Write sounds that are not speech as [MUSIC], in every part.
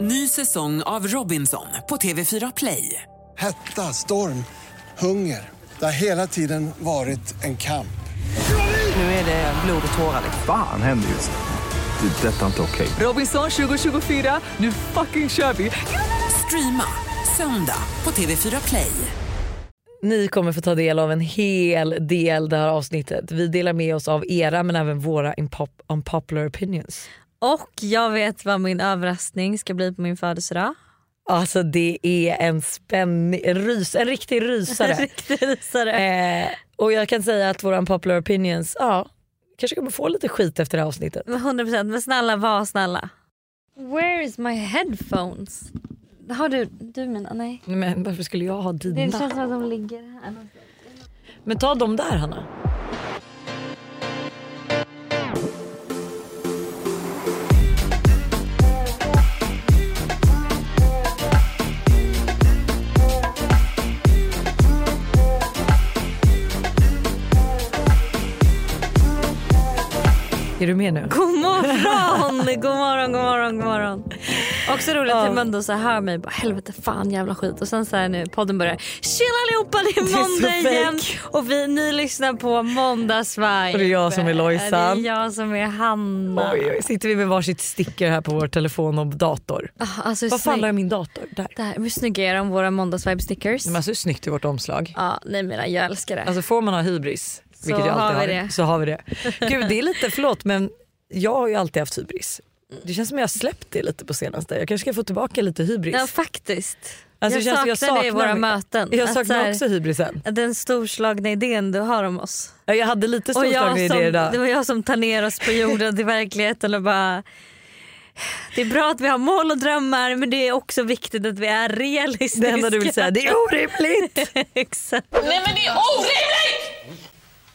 Ny säsong av Robinson på TV4 Play. Hetta, storm, hunger. Det har hela tiden varit en kamp. Nu är det blod och tårar. Fan händer just nu. Det. är Detta är inte okej. Robinson 2024, nu fucking kör vi! Streama söndag på TV4 Play. Ni kommer få ta del av en hel del det här avsnittet. Vi delar med oss av era men även våra impop- unpopular opinions. Och jag vet vad min överraskning ska bli på min födelsedag. Alltså det är en spänning, en, rys, en riktig rysare. [LAUGHS] Riktig rysare. eh, och jag kan säga att våra unpopular opinions, ja, kanske kommer få lite skit efter det här avsnittet. Men 100% men snälla var snälla. Where is my headphones? Har du, du mina? Nej. Men varför skulle jag ha Det dina? känns som att de ligger här. Men ta dem där Hanna. Är du med nu? God morgon, god morgon, god morgon, god morgon. Också roligt att här hör mig bara helvete fan jävla skit och sen så här nu podden börjar. Tjena allihopa det är är så måndag igen fake. och vi, ni lyssnar på måndagsvibe. Och det är jag som är Lojsan. Det är jag som är Hanna. Oj, oj, sitter vi med varsitt sticker här på vår telefon och dator. Ah, Alltså, Vad fan jag min dator? Där. Där, hur snygga är de våra måndagsvibe stickers? Men alltså hur snyggt är vårt omslag? Ja, nej men jag älskar det. Alltså får man ha hybris, vilket jag alltid har vi har, så har vi det. Gud det är lite, [LAUGHS] förlåt men jag har ju alltid haft hybris. Det känns som jag har släppt det lite på senaste. Jag kanske ska få tillbaka lite hybris. ja faktiskt. Alltså, jag det känns som saknar det i våra mig- möten. Jag saknar här- också hybrisen. Den storslagna idén du har om oss. Ja, Jag hade lite jag storslagna idéer idag. det var jag som tar ner oss på jorden till verkligheten och bara det är bra att vi har mål och drömmar men det är också viktigt att vi är realistiska. Det enda du vill säga det är orimligt. [LAUGHS] Exakt. Nej men det är orimligt!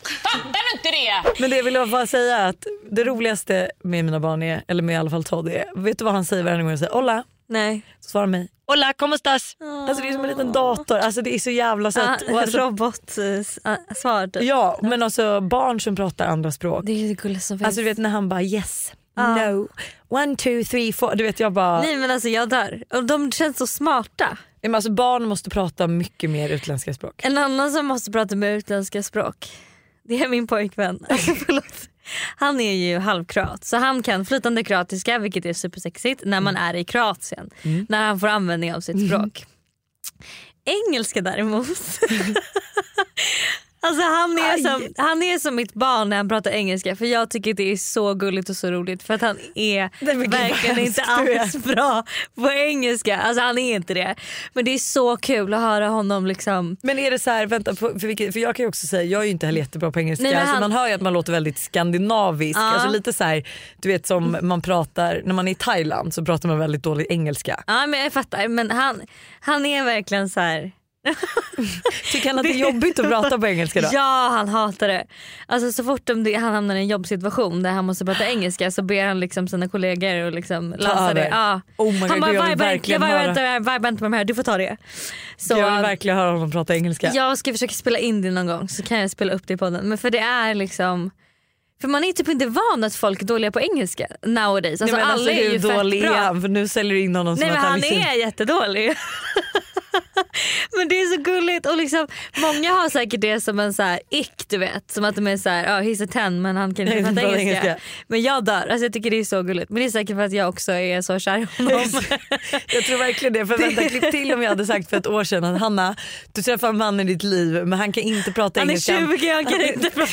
Fattar du inte det? Men det vill jag bara säga att det roligaste med mina barn är, eller med i alla fall Todd är, vet du vad han säger varje gång jag säger hola? Nej. Så svarar han mig hola como estás? Alltså det är som en liten dator, alltså det är så jävla Ah, sött. Och alltså, Robotsvar typ. ja men alltså barn som pratar andra språk. Det är det gulligaste som finns. Alltså du vet när han bara yes, Ja. no, one, two, three, four. Du vet jag bara, Nej men alltså jag dör. Och de känns så smarta. Men alltså barn måste prata mycket mer utländska språk. En annan som måste prata med utländska språk. [LAUGHS] Det är min pojkvän. [LAUGHS] Alltså, förlåt. Han är ju halvkroat så han kan flytande kroatiska vilket är supersexigt när man är i Kroatien. När han får användning av sitt språk. Engelska däremot. [LAUGHS] Alltså han är, som, han är som mitt barn när han pratar engelska för jag tycker det är så gulligt och så roligt för att han är vad verkligen inte är. alls bra på engelska. Alltså han är inte det. Men det är så kul att höra honom liksom Men är det så här, vänta, för, för, för jag kan ju också säga, jag är ju inte heller jättebra på engelska. Nej, men alltså, han- Man hör ju att man låter väldigt skandinavisk. Ja. Alltså lite så här, du vet som man pratar, när man är i Thailand så pratar man väldigt dålig engelska. Ja men jag fattar men han, han är verkligen så här. [LAUGHS] Tycker han att det är jobbigt att prata på engelska då? [LAUGHS] Ja han hatar det. Alltså så fort det, han hamnar i en jobbsituation där han måste prata [GASPS] engelska så ber han liksom sina kollegor att liksom lösa det. Ja. Oh my God, han bara jag vibar verkligen jag vibar inte vibar inte med det här, du får ta det. Så jag vill verkligen höra honom prata engelska. jag ska försöka spela in det någon gång så kan jag spela upp det i podden. Men för det är liksom för man är typ inte van att folk är dåliga på engelska nowadays. Alltså, Nej, men alla alltså, är ju hur dålig är han? För nu säljer du in honom som Nej men att han liksom- är jättedålig. [LAUGHS] [LAUGHS] men det är så gulligt och liksom, många har säkert det som en så här ick du vet. Som att de är såhär, oh, he's a ten men han kan [LAUGHS] inte prata engelska. engelska. Men jag dör, alltså, jag tycker det är så gulligt. Men det är säkert för att jag också är så kär i honom. [LAUGHS] Jag tror verkligen det. För vänta, klipp till om jag hade sagt för ett år sedan att Hanna, du träffar en man i ditt liv men han kan inte prata han är engelska. 20 han kan inte prata,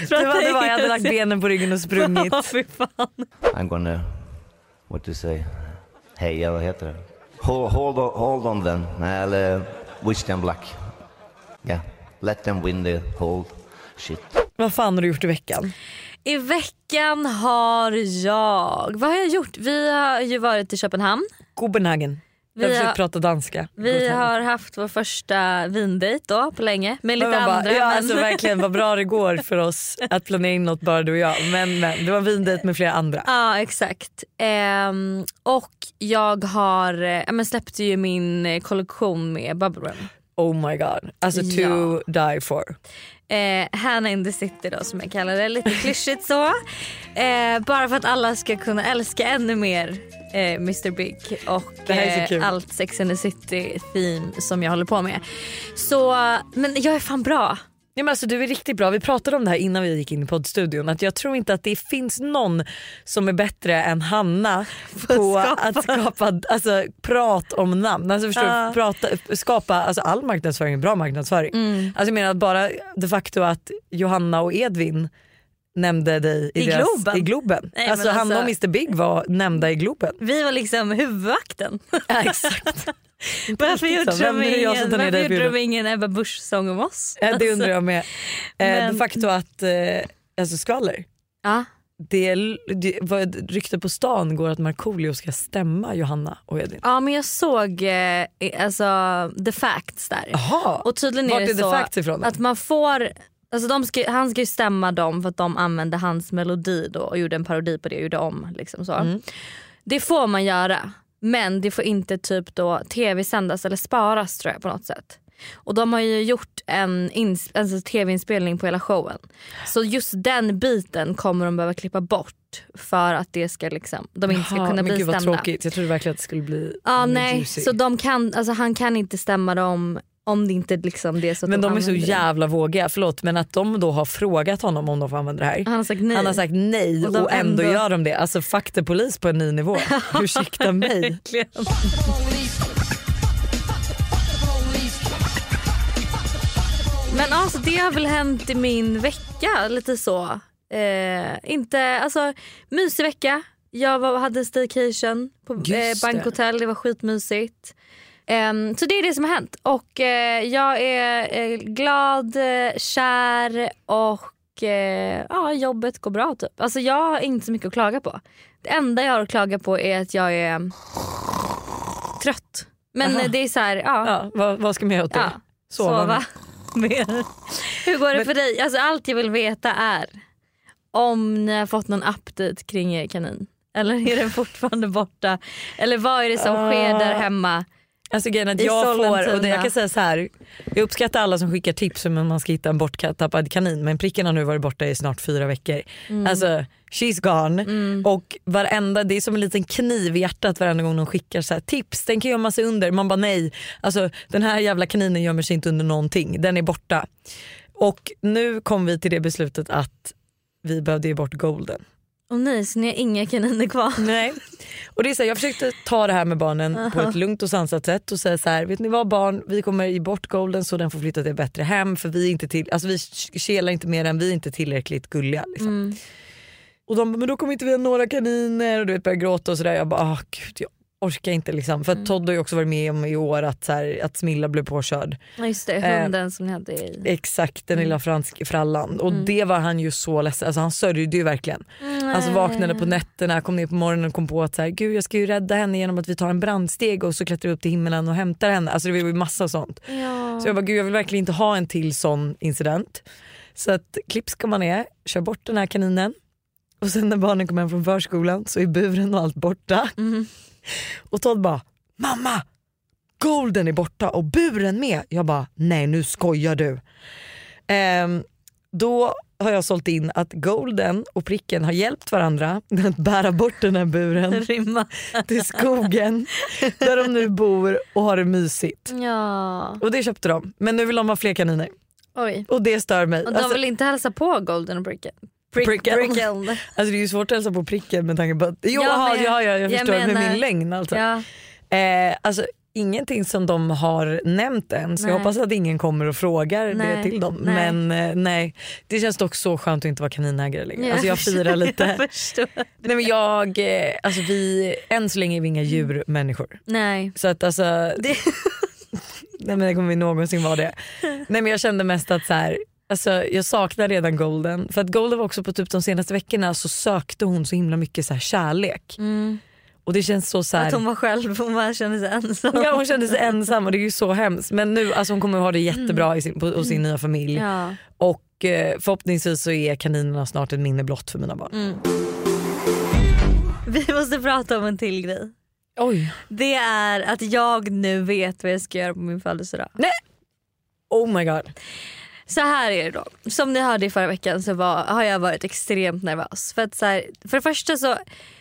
Det prata var, det var, jag hade lagt engelska. benen på ryggen och sprungit. Ja, fy fan. I'm gonna, what to say, heja, vad heter det? Hold, hold, on, hold on then, eller wish them luck. Yeah, let them win the whole shit. Vad fan har du gjort i veckan? I veckan har jag, vad har jag gjort? Vi har ju varit i Köpenhamn. Copenhagen. Vi har- prata danska. Vi har haft vår första vindejt då på länge med lite bara, andra. ja, men... alltså, verkligen vad bra det går för oss att planera in något bara du och jag. Men, men det var vindejt med flera andra. Ja exakt. Ehm, och jag har, ja, men släppte ju min kollektion med Bubble Room. Oh my god. Alltså to Ja. die for. Eh, Hanna in the city då som jag kallar det, lite klyschigt så. [LAUGHS] Eh, bara för att alla ska kunna älska ännu mer eh, Mr Big och eh, allt Sex and the City theme som jag håller på med. Så, men jag är fan bra. Ja, men alltså, du är riktigt bra. Vi pratade om det här innan vi gick in i poddstudion. Att jag tror inte att det finns någon som är bättre än Hanna på att skapa alltså, prat om namn. Alltså, förstår du? Prata, skapa, alltså, all marknadsföring är bra marknadsföring. Mm. Alltså, jag menar att bara de facto att Johanna och Edvin nämnde dig i, I deras, Globen. i Globen. Nej, men alltså, Hanna och alltså- Mr Big var nämnda i Globen. Vi var liksom huvudvakten. Ja, exakt. [LAUGHS] Varför gjorde de ingen, varför gjorde de ingen Ebba Busch-sång om oss? Ja, det undrar jag med. Eh, Men- De facto att, eh, alltså skvaller. Ja. Det, det var rykte på stan går att Markoolio ska stämma Johanna och Edvin. ja men jag såg eh, alltså, the facts där. Jaha, Och tydligen är vart det är the så facts ifrån? att man får Alltså ska, han ska ju stämma dem för att de använde hans melodi då och gjorde en parodi på det och gjorde om. Liksom så. Mm. Det får man göra men det får inte typ då tv-sändas eller sparas tror jag på något sätt. Och de har ju gjort en ins- alltså tv-inspelning på hela showen. Så just den biten kommer de behöva klippa bort för att det ska liksom, de inte ska Jaha, kunna bli gud stämda. tråkigt, jag trodde verkligen att det skulle bli mer nej, juicy. så de kan, alltså, han kan inte stämma dem om det inte liksom det är så att Men de är så använder det. jävla vågiga, förlåt men att de då har frågat honom om de får använda det här. Han har sagt nej. Han har sagt nej Och och, de ändå, ändå- gör de det. Alltså fuck the polis på en ny nivå. [LAUGHS] Ursäkta mig. Men alltså det har väl hänt i min vecka lite så. Eh, inte, alltså mysig vecka. Jag var, hade staycation på eh, det. bankhotell, det var skitmysigt. Ehm, så det är det som har hänt och eh, jag är eh, glad, eh, kär och ja, jobbet går bra typ. Alltså jag har inte så mycket att klaga på. Det enda jag har att klaga på är att jag är trött. Men Aha. det är så här, ja. Ja, vad, vad ska man göra åt det? ja Sova. sova. mer. [LAUGHS] Hur går det Men- för dig? Alltså allt jag vill veta är om ni har fått någon update kring er kanin. Eller är den fortfarande borta? Eller vad är det som Ah. sker där hemma? Alltså grejen att I jag får, och det, jag kan säga så här. jag uppskattar alla som skickar tips om hur man ska hitta en borttappad kanin men pricken har nu varit borta i snart fyra veckor. Mm. Alltså she's gone och varenda, det är som en liten kniv i hjärtat varenda gång de skickar så här, tips, den kan gömma sig under. Man bara nej, alltså den här jävla kaninen gömmer sig inte under någonting, den är borta. Och nu kom vi till det beslutet att vi behövde ge bort golden. Och nej, så ni har inga kaniner kvar? [LAUGHS] Nej. Och det är så här, jag försökte ta det här med barnen på ett lugnt och sansat sätt och säga så här, vet ni vad barn, vi kommer ge bort golden så den får flytta till ett bättre hem för vi är inte till, alltså vi kelar inte mer än vi är inte tillräckligt gulliga. Liksom. Mm. Och de men då kommer inte vi ha några kaniner och du vet började gråta och sådär. Jag bara, ah, gud jag orkar inte liksom. För att Todd har ju också varit med om i år att, så här, att Smilla blev påkörd. Ja, just det, Eh, hunden som ni hade i... Exakt, den Mm. lilla fransk frallan. Och det var han ju så ledsen, alltså han sörjde ju verkligen. Alltså vaknade på nätterna, kom ner på morgonen och kom på att så här, Gud, jag ska ju rädda henne genom att vi tar en brandsteg och så klättrar vi upp till himlen och hämtar henne. Alltså det var ju massa sånt. Ja. Så jag bara, Gud jag vill verkligen inte ha en till sån incident. Så att klipp ska man ner, kör bort den här kaninen och sen när barnen kommer hem från förskolan så är buren och allt borta. Och Todd bara, mamma golden är borta och buren med. Jag bara, nej nu skojar du. Ehm, då har jag sålt in att golden och pricken har hjälpt varandra att bära bort den här buren [LAUGHS] Rimma. till skogen där de nu bor och har det mysigt. Ja. Och det köpte de. Men nu vill de ha fler kaniner. Oj. Och det stör mig. Och de Alltså, vill inte hälsa på Golden och Bricken? Pricken. Bricken. alltså det är ju svårt att hälsa på pricken med tanke på att... Jo, Ja, men- ja, ja, jag jag förstår med menar- min längd alltså. Ja. Eh, alltså ingenting som de har nämnt än så jag hoppas att ingen kommer och frågar Nej, det till dem. nej. Men eh, nej, det känns dock så skönt att inte vara kaninägare längre. Ja, Alltså jag firar [LAUGHS] lite. jag nej men jag, eh, alltså vi, än så länge är vi inga djurmänniskor. Nej. Så att alltså, Det... [LAUGHS] nej men det kommer vi någonsin vara det. [LAUGHS] Nej men jag kände mest att så här, Alltså, jag saknar redan Golden. För att Golden var också på typ de senaste veckorna så sökte hon så himla mycket så här kärlek. Mm. Och det känns så, så här, Att hon var själv, hon bara kände sig ensam. Ja hon kände sig ensam och det är ju så hemskt. Men nu alltså hon kommer ha det jättebra i sin, på, hos sin nya familj. Mm. Ja. Och eh, förhoppningsvis så är kaninerna snart ett minne blott för mina barn. Mm. Vi måste prata om en till grej. Oj. Det är att jag nu vet vad jag ska göra på min födelsedag. Oh my god. Så här är det då. Som ni hörde i förra veckan så var, har jag varit extremt nervös. För, att så här, för det första så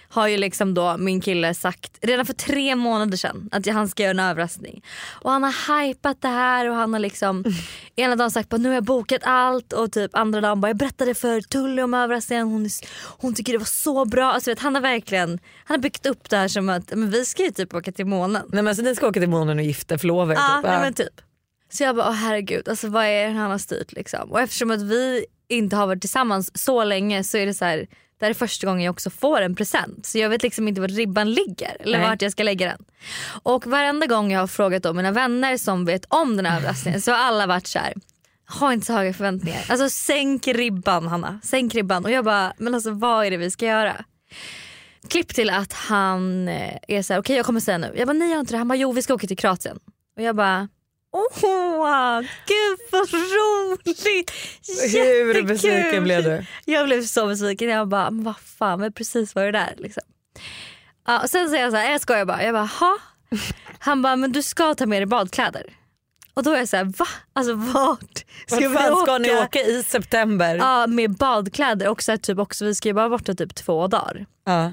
har ju liksom då min kille sagt redan för tre månader sedan att han ska göra en överraskning. Och han har hypat det här och han har liksom [LAUGHS] ena dagen sagt att nu har jag bokat allt och typ andra dagen bara jag berättade för Tully om överraskningen hon, hon tycker det var så bra. Alltså, vet, han har verkligen han har byggt upp det här som att men vi ska ju typ åka till månen. Nej men alltså ni ska åka till månen och gifta förlova er Ja, typ. nej, men typ. Så jag bara, åh herregud, alltså, vad är det han har styrt liksom? Och eftersom att vi inte har varit tillsammans så länge så är det så här, det här är första gången jag också får en present. Så jag vet liksom inte var ribban ligger eller Nej. vart jag ska lägga den. Och varenda gång jag har frågat då mina vänner som vet om den här överraskningen så har alla varit så här. Ha inte så höga förväntningar. Alltså sänk ribban Hanna. Sänk ribban. Och jag bara, men alltså vad är det vi ska göra? Klipp till att han eh, är så här, okej jag kommer säga nu. Jag bara nej jag har inte det. Han bara jo vi ska åka till Kroatien. Och jag bara Åh, gud vad roligt! Hur Jättekul. besviken blev du? Jag blev så besviken. Jag bara, vad fan, men precis var det där liksom. Ja, och sen säger jag så här, jag skojar bara. Jag bara, ha? Han bara, men du ska ta med dig badkläder. Och då är jag så här, va? Alltså vart Vart vi fan ska ni åka i september? Ja med badkläder och så här, typ också, vi ska ju bara borta typ två dagar. Ja.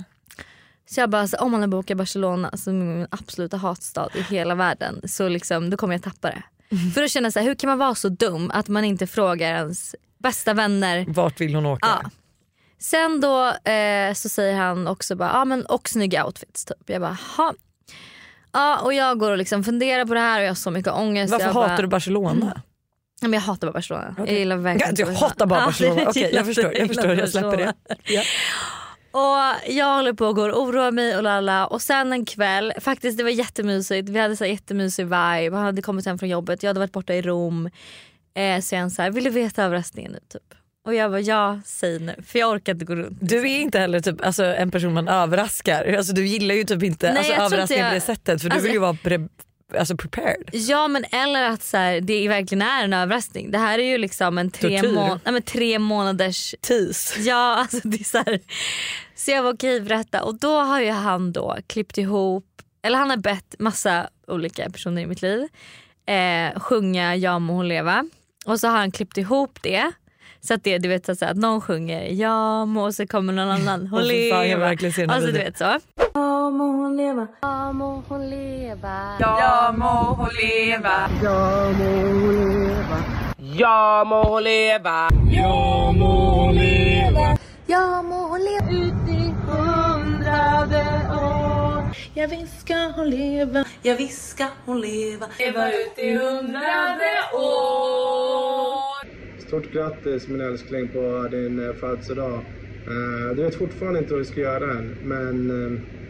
Så jag bara, så, om man bokar Barcelona som är min absoluta hatstad i hela världen så liksom, då kommer jag tappa det. För då känner jag så här, hur kan man vara så dum att man inte frågar ens bästa vänner Vart vill hon åka? Ja. Sen då eh, så säger han också bara, ja men och snygga outfits typ. Jag bara, ha. Ja och jag går och liksom funderar på det här och jag har så mycket ångest. Varför jag hatar bara, du Barcelona? Ja, men jag hatar bara Barcelona. Jag gillar verkligen Du hatar bara Barcelona. [LAUGHS] Okej gillar jag förstår, jag, förstår jag släpper det. Ja. Och jag håller på och går och oroar mig och lalla. Och sen en kväll, faktiskt det var jättemysigt. Vi hade så jättemysig vibe. Han hade kommit hem från jobbet, jag hade varit borta i Rom. Eh, så han så här, vill du veta överraskningen nu typ? Och jag bara ja, säg nu. För jag orkar inte gå runt. Du är inte heller typ, alltså, en person man överraskar. Alltså, du gillar ju typ inte Nej, alltså, jag överraskningar på jag- det sättet för du alltså- vill ju vara pre- alltså, prepared. Ja men eller att så här, det verkligen är en överraskning. Det här är ju liksom en tre, må- nej, men tre månaders Tease. Ja alltså det är så här. Så jag var okej berätta och då har ju han då klippt ihop, eller han har bett massa olika personer i mitt liv eh, sjunga Ja må hon leva. Och så har han klippt ihop det. Så att det, du vet så att, att någon sjunger ja må och så kommer någon annan hon Åh, fy fan, jag leva. Ja må hon leva Ja må hon leva. Ja må hon leva. Ja må hon leva. Ja må hon leva. Ja må hon leva. Ja må hon leva. Ut i hundrade år. Ja visst ska hon leva. Ja visst ska hon leva. Leva ut i hundrade år. Stort grattis min älskling på din eh, födelsedag. Eh, du vet fortfarande inte vad du ska göra än, men eh,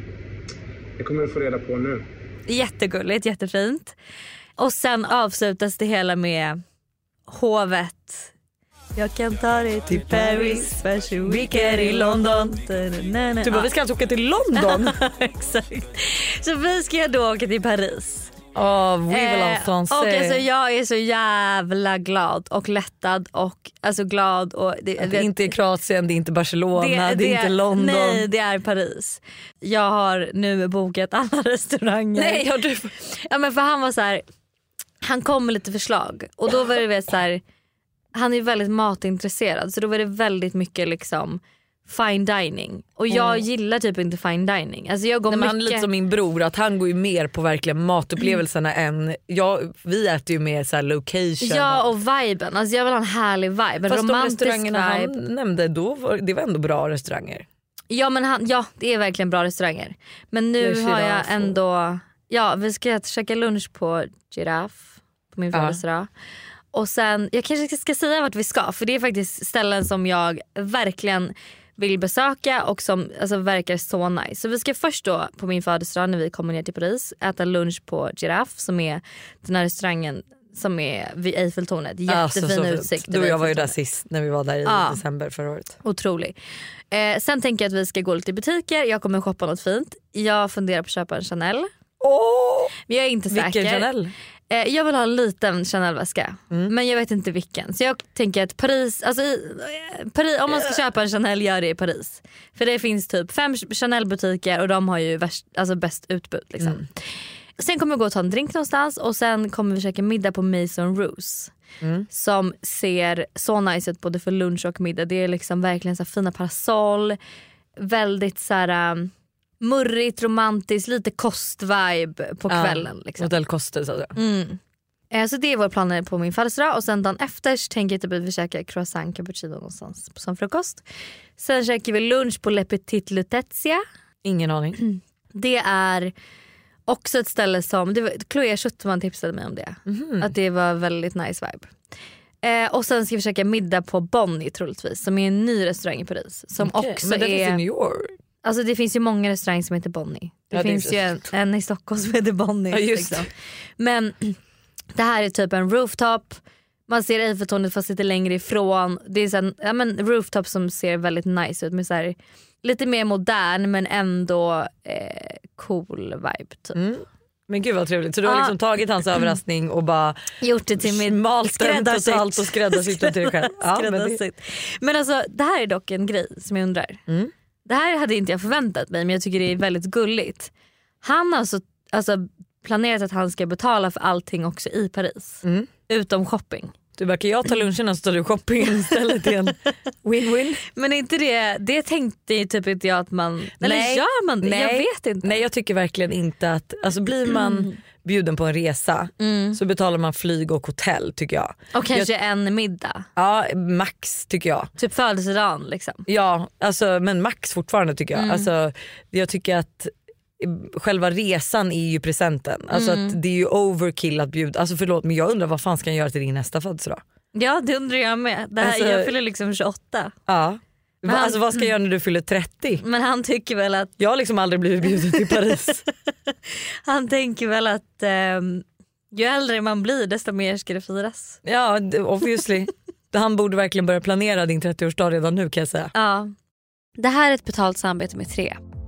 det kommer du få reda på nu. Jättegulligt, jättefint. Och sen avslutas det hela med hovet. Jag kan ta dig till Paris, Fashion Weekend i London. Du bara vi ska alltså åka till London. [LAUGHS] Exakt. Så vi ska då åka till Paris. Oh, la Eh, och alltså, jag är så jävla glad och lättad och alltså glad. Och det, det är inte Kroatien, det är inte Barcelona, det, är inte London. Nej det är Paris. Jag har nu bokat alla [LAUGHS] restauranger. Nej, har du... Ja men för han var så här. han kom med lite förslag och då var det så här. han är väldigt matintresserad så då var det väldigt mycket liksom fine dining och jag gillar typ inte fine dining. Alltså jag går Nej, men han är mycket... lite som min bror, att han går ju mer på verkligen matupplevelserna än, jag, vi äter ju mer så location. Ja och viben, alltså jag vill ha en härlig vibe, Fast de restaurangerna vibe. han nämnde då, var, det var ändå bra restauranger. Ja men han, ja det är verkligen bra restauranger. Men nu har jag ändå, ja vi ska käka lunch på Giraffe på min Ja. födelsedag. Och sen, jag kanske ska säga vart vi ska för det är faktiskt ställen som jag verkligen vill besöka och som alltså, verkar så nice. Så vi ska först då på min födelsedag när vi kommer ner till Paris äta lunch på Giraffe som är den här restaurangen som är vid Eiffeltornet. Jättefin Alltså, utsikt. Du och jag var ju där sist när vi var där i Ja. december förra året. Otrolig. Eh, sen tänker jag att vi ska gå lite i butiker. Jag kommer shoppa något fint. Jag funderar på att köpa en Chanel. Åh! Men jag är inte Vilken säker. Chanel? Eh, jag vill ha en liten Chanel-väska. Men jag vet inte vilken. Så jag tänker att Paris, alltså i, eh, Paris, om man ska köpa en Chanel gör det i Paris. För det finns typ fem Chanel-butiker och de har ju värst, alltså bäst utbud. Liksom. Sen kommer vi gå och ta en drink någonstans och sen kommer vi käka middag på Mason Roos. Som ser så nice ut både för lunch och middag. Det är liksom verkligen så fina parasoll. Väldigt så här um, murrigt, romantiskt, lite kostvibe på kvällen. Liksom. Hotell Coste så att säga. Mm. Eh, Så det är våra planer på min födelsedag och sen dagen efter tänker jag typ att vi käkar croissant cappuccino någonstans som frukost. Sen käkar vi lunch på Le Petit Lutetia. Ingen aning. Det är också ett ställe som, det var, Chloé Schuttman tipsade mig om det. Mhm. Att det var väldigt nice vibe. Eh, och sen ska vi käka middag på Bonnie troligtvis som är en ny restaurang i Paris. Som Okej, också Men det finns i är, New York. Alltså det finns ju många restauranger som heter Bonnie. Det Ja, finns ju en, en i Stockholm som heter Bonnie. Ja, liksom. Men [CLEARS THROAT] det här är typ en rooftop. Man ser Eiffeltornet fast lite längre ifrån. Det är så här, ja, men rooftop som ser väldigt nice ut. Med så här, lite mer modern men ändå eh, cool vibe. Typ. Mm. Men gud vad trevligt. Så du har liksom tagit hans [CLEARS THROAT] överraskning och bara Gjort det till mitt malt den totalt och skräddarsytt till dig själv. [LAUGHS] Ja, men det. Men alltså det här är dock en grej som jag undrar. Mm. Det här hade inte jag förväntat mig men jag tycker det är väldigt gulligt. Han har alltså, alltså planerat att han ska betala för allting också i Paris. Mm. Utom shopping. du verkar jag ta lunchen så tar du shoppingen istället. Det är en win-win. Men inte det, det tänkte ju typ inte jag att man, eller Nej. gör man det? Jag Nej. vet inte. Nej jag tycker verkligen inte att, alltså blir man bjuden på en resa så betalar man flyg och hotell tycker jag. Och kanske en middag. Ja max tycker jag. Typ födelsedagen liksom. Ja alltså, men max fortfarande tycker jag. Alltså, jag tycker att själva resan är ju presenten. Alltså att det är ju overkill att bjuda, alltså förlåt men jag undrar vad fan ska jag göra till din nästa födelsedag? Ja det undrar jag med. Det här, Alltså- jag fyller liksom 28. Ja. Han- alltså, vad ska jag göra när du fyller 30? Men han tycker väl att Jag har liksom aldrig blivit bjuden till Paris. [LAUGHS] Han tänker väl att ehm, ju äldre man blir desto mer ska det firas. ja obviously. Han borde verkligen börja planera din 30-årsdag redan nu kan jag säga. Ja. Det här är ett betalt samarbete med tre.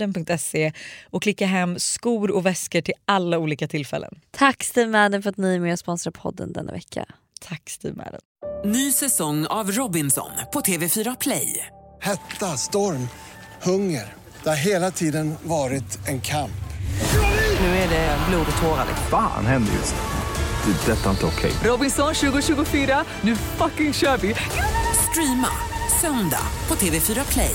stevemadden.se och klicka hem skor och väskor till alla olika tillfällen. Tack Steve Madden för att ni är med och sponsrar podden denna vecka. Tack Steve Madden. Ny säsong av Robinson på TV4 Play. Hetta, storm, hunger. Det har hela tiden varit en kamp. Nu är det blod och tårar. Fan händer just det. Det. är Detta är inte okej. Robinson 2024, nu fucking kör vi! Streama söndag på TV4 Play.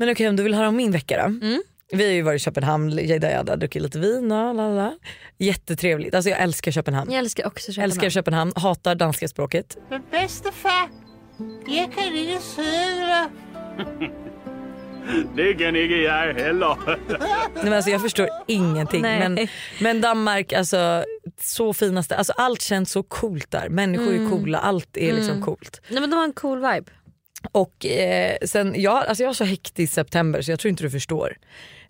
Men okej om du vill höra om min vecka då. Vi har ju varit i Köpenhamn jag hade druckit lite vin. och la, la, la. Jättetrevligt. Alltså jag älskar Köpenhamn. Jag älskar också Köpenhamn. Älskar Köpenhamn, hatar danska språket. Men bedstefar, jeg kan ikke sødre. [LAUGHS] Det kan ikke jeg heller. Nej, men alltså jag förstår ingenting. Nej. Men, men Danmark, alltså så finaste. Alltså allt känns så coolt där. Människor är Mm. coola, allt är liksom Mm. coolt. Nej, men de har en cool vibe. Och eh, sen, jag, alltså jag har så hektisk september så jag tror inte du förstår.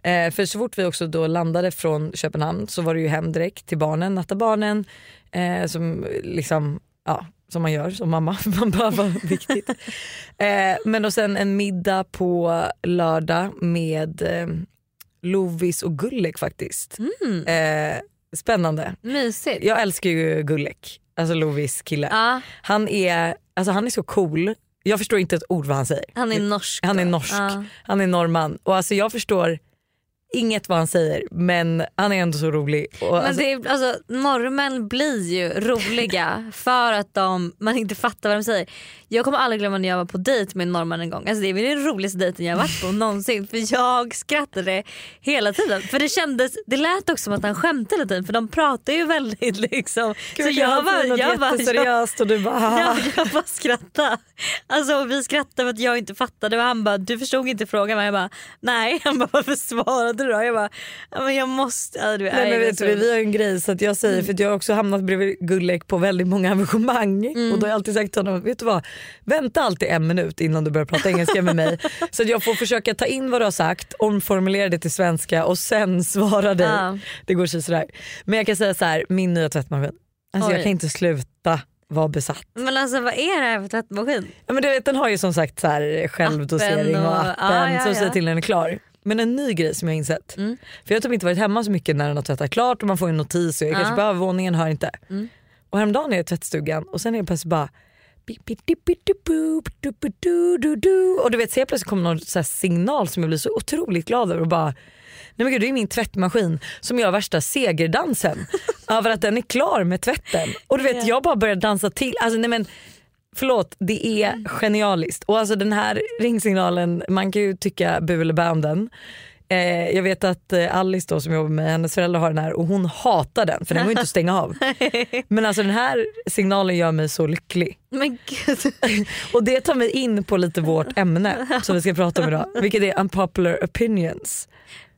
Eh, för så fort vi också då landade från Köpenhamn så var det ju hem direkt till barnen, natta barnen. Eh, som liksom, ja som man gör som mamma, [LAUGHS] man bara var viktigt. [LAUGHS] Eh, men och sen en middag på lördag med eh, Lovis och Gullek faktiskt. Eh, spännande. Mysigt. Jag älskar ju Gullek, alltså Lovis kille. Ja. Han, är, alltså han är så cool. Jag förstår inte ett ord vad han säger. Han är norsk. Han är norsk, Ja. han är norrman och alltså jag förstår inget vad han säger men han är ändå så rolig. Och Men alltså, det är, alltså, norrmän blir ju roliga [LAUGHS] för att de, man inte fattar vad de säger. Jag kommer aldrig glömma när jag var på dejt med en norrman en gång. Alltså, det var den roligaste dejten jag varit på [LAUGHS] någonsin. För jag skrattade hela tiden. För det kändes, det lät också som att han skämtade hela tiden för de pratar ju väldigt [LAUGHS] liksom. Gud, jag kan säga något jätteseriöst och du bara, jag, jag bara skrattade. Alltså vi skrattade för att jag inte fattade och han bara du förstod inte frågan. Men jag bara nej. Han bara varför svarade du då? Jag bara men jag måste. Ja, du, Nej, men vet du, vi har en grej så att jag säger för att jag har också hamnat bredvid Gullek på väldigt många arrangemang Mm. och då har jag alltid sagt till honom, vet du vad, vänta alltid en minut innan du börjar prata engelska med mig [LAUGHS] så att jag får försöka ta in vad du har sagt, omformulera det till svenska och sen svara dig. Ja. Det går så sådär. Men jag kan säga så här, min nya tvättmaskin, alltså jag Oj. kan inte sluta vara besatt. Men alltså vad är det här för tvättmaskin? Ja, men du vet, den har ju som sagt så här självdosering Appen och, och- appen ja, ja, som säger till när den är klar. Men en ny grej som jag har insett. Mm. För jag har typ inte varit hemma så mycket när den har tvättat klart och man får en notis och jag kanske ah. behöver våningen, hör inte. Mm. Och häromdagen är jag i tvättstugan och sen är jag plötsligt bara och du vet så plötsligt kommer någon så signal som jag blir så otroligt glad över och bara Nej men gud det är min tvättmaskin som gör värsta segerdansen [LAUGHS] över att den är klar med tvätten. Och du vet jag bara börjar dansa till. Alltså nej men förlåt det är genialiskt. Och alltså den här ringsignalen, man kan ju tycka bu eller bä om den. Eh, jag vet att eh, Alice då, som jobbar med hennes föräldrar har den här och hon hatar den för den går inte att stänga av. [LAUGHS] Men alltså den här signalen gör mig så lycklig. Men gud. [LAUGHS] Och det tar mig in på lite vårt ämne som vi ska prata om idag. Vilket är unpopular opinions.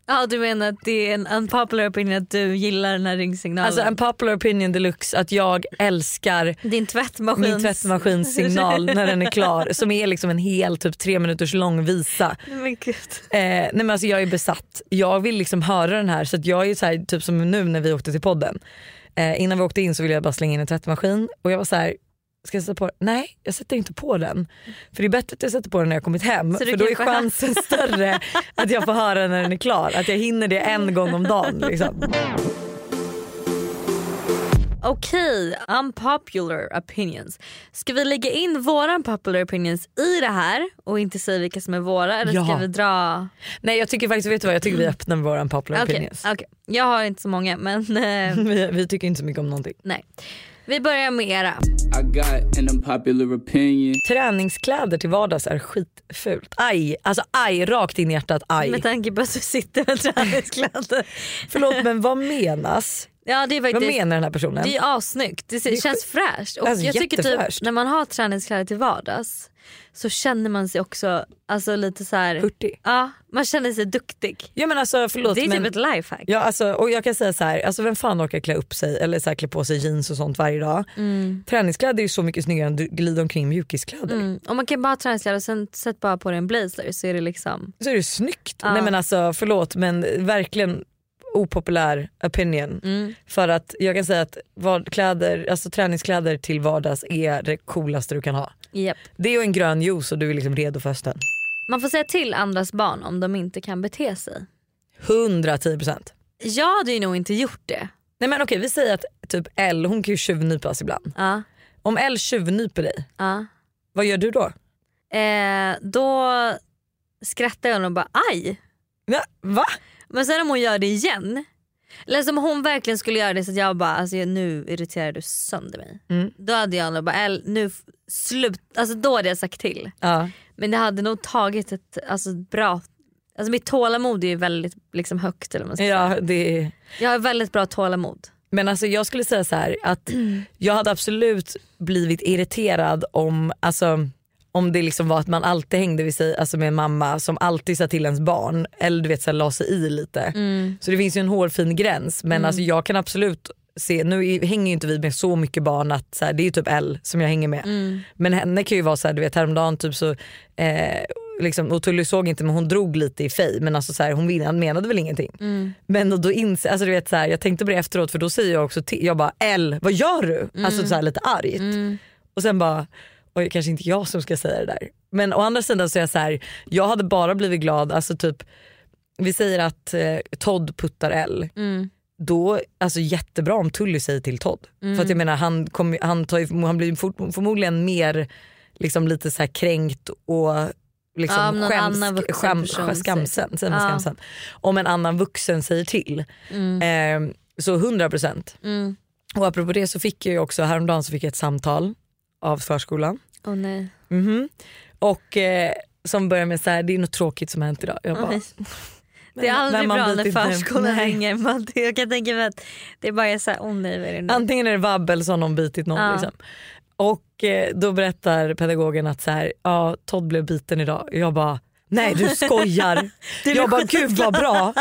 Ja du menar att det är en unpopular opinion att du gillar den här ringsignalen? Alltså unpopular opinion deluxe att jag älskar Din tvättmaskin. min tvättmaskinssignal när den är klar som är liksom en hel typ tre minuters lång visa. Men gud. Eh, nej men alltså jag är besatt. Jag vill liksom höra den här så att jag är så här, typ som nu när vi åkte till podden. Eh, innan vi åkte in så ville jag bara slänga in en tvättmaskin och jag var så här. Ska jag sätta på den? Nej jag sätter inte på den. För det är bättre att jag sätter på den när jag kommit hem för då är chansen större att jag får höra när den är klar. Att jag hinner det en gång om dagen. Liksom. Okej, unpopular opinions. Ska vi lägga in våra unpopular opinions i det här och inte säga vilka som är våra eller ska Ja. vi dra? Nej jag tycker faktiskt, vet du vad, jag tycker vi öppnar med våra unpopular Okej, opinions. okej. Jag har inte så många men [LAUGHS] eh, Vi, vi tycker inte så mycket om någonting. nej. Vi börjar med era. I got an unpopular opinion. Träningskläder till vardags är skitfult. Aj, alltså aj, rakt in i hjärtat aj. Med tanke på att du sitter med träningskläder. Förlåt men vad menas? Ja, det är Vad faktiskt, menar den här personen? Det är asnyggt. Det, Det är känns fräscht. Och Alltså, jag tycker typ jättefräscht. när man har träningskläder till vardags så känner man sig också alltså, lite så här. Hurtig. Ja, man känner sig duktig. Ja men alltså förlåt det är men typ ett lifehack. Ja, alltså, och jag kan säga så här, alltså vem fan orkar klä upp sig eller så här, klä på sig jeans och sånt varje dag. Mm. Träningskläder är ju så mycket snyggare än att glida omkring mjukiskläder. Mm. Och man kan bara ha träningskläder och sen sätt bara på dig en blazer så är det liksom. Så är det snyggt. Ja. Nej men alltså förlåt men verkligen opopulär opinion. Mm. För att jag kan säga att vad, kläder, alltså träningskläder till vardags är det coolaste du kan ha. Japp. Det och en grön juice och du är liksom redo för hösten. Man får säga till andras barn om de inte kan bete sig. 110%. Jag hade ju nog inte gjort det. Nej men okej vi säger att typ L hon kan ju tjuvnypas ibland. Ja. Om L tjuvnyper dig, Ja. vad gör du då? Eh, då skrattar jag och bara aj. Va? Men sen om hon gör det igen. Eller som hon verkligen skulle göra det så att jag bara alltså, nu irriterar du sönder mig. Mm. Då hade jag nog bara "El, nu slut. Alltså då hade jag sagt till. Ja. Men det hade nog tagit ett alltså, bra Alltså mitt tålamod är väldigt liksom, högt. Eller man ska Ja, säga. det. Jag har väldigt bra tålamod. Men alltså jag skulle säga så här att jag hade absolut blivit irriterad om, alltså, om det liksom var att man alltid hängde vid sig, alltså med en mamma som alltid sa till ens barn eller du vet så här, la sig i lite. Mm. Så det finns ju en hårfin gräns men Mm. alltså, jag kan absolut se, nu hänger ju inte vi med så mycket barn att så här, det är ju typ L som jag hänger med. Mm. Men henne kan ju vara så här, du vet häromdagen typ så eh, liksom, och Tully såg inte men hon drog lite i fej men alltså så här, hon men- menade väl ingenting. Mm. Men då inse, alltså du vet så här, jag tänkte på det efteråt för då säger jag också till, jag bara L vad gör du? Mm. Alltså så här, lite argt. Och sen bara oj kanske inte jag som ska säga det där. Men å andra sidan så är jag så här, jag hade bara blivit glad, alltså typ vi säger att eh, Todd puttar L. Mm. Då, alltså jättebra om Tully säger till Todd. Mm. För att jag menar han, kom, han, tar ju, han blir for, förmodligen mer liksom lite så här kränkt och liksom Ja, skäms, säger skamsen, säger man Ja. skamsen. Om en annan vuxen säger till. Mm. Eh, så 100%. Mm. Och apropå det så fick jag ju också häromdagen så fick jag ett samtal av förskolan. Åh nej. Mhm. Och eh, som börjar med så här, det är något tråkigt som har hänt idag. Jag bara, Oj. Det är aldrig bra när förskolan Nej. hänger. Man, [LAUGHS] jag kan tänka mig att det bara är såhär, åh nej vad är det nu? Antingen är det vabb eller så har någon bitit någon. Ja. Liksom. Och eh, då berättar pedagogen att så här, ja, Todd blev biten idag. Jag bara Nej du skojar. [LAUGHS] jag bara gud vad bra.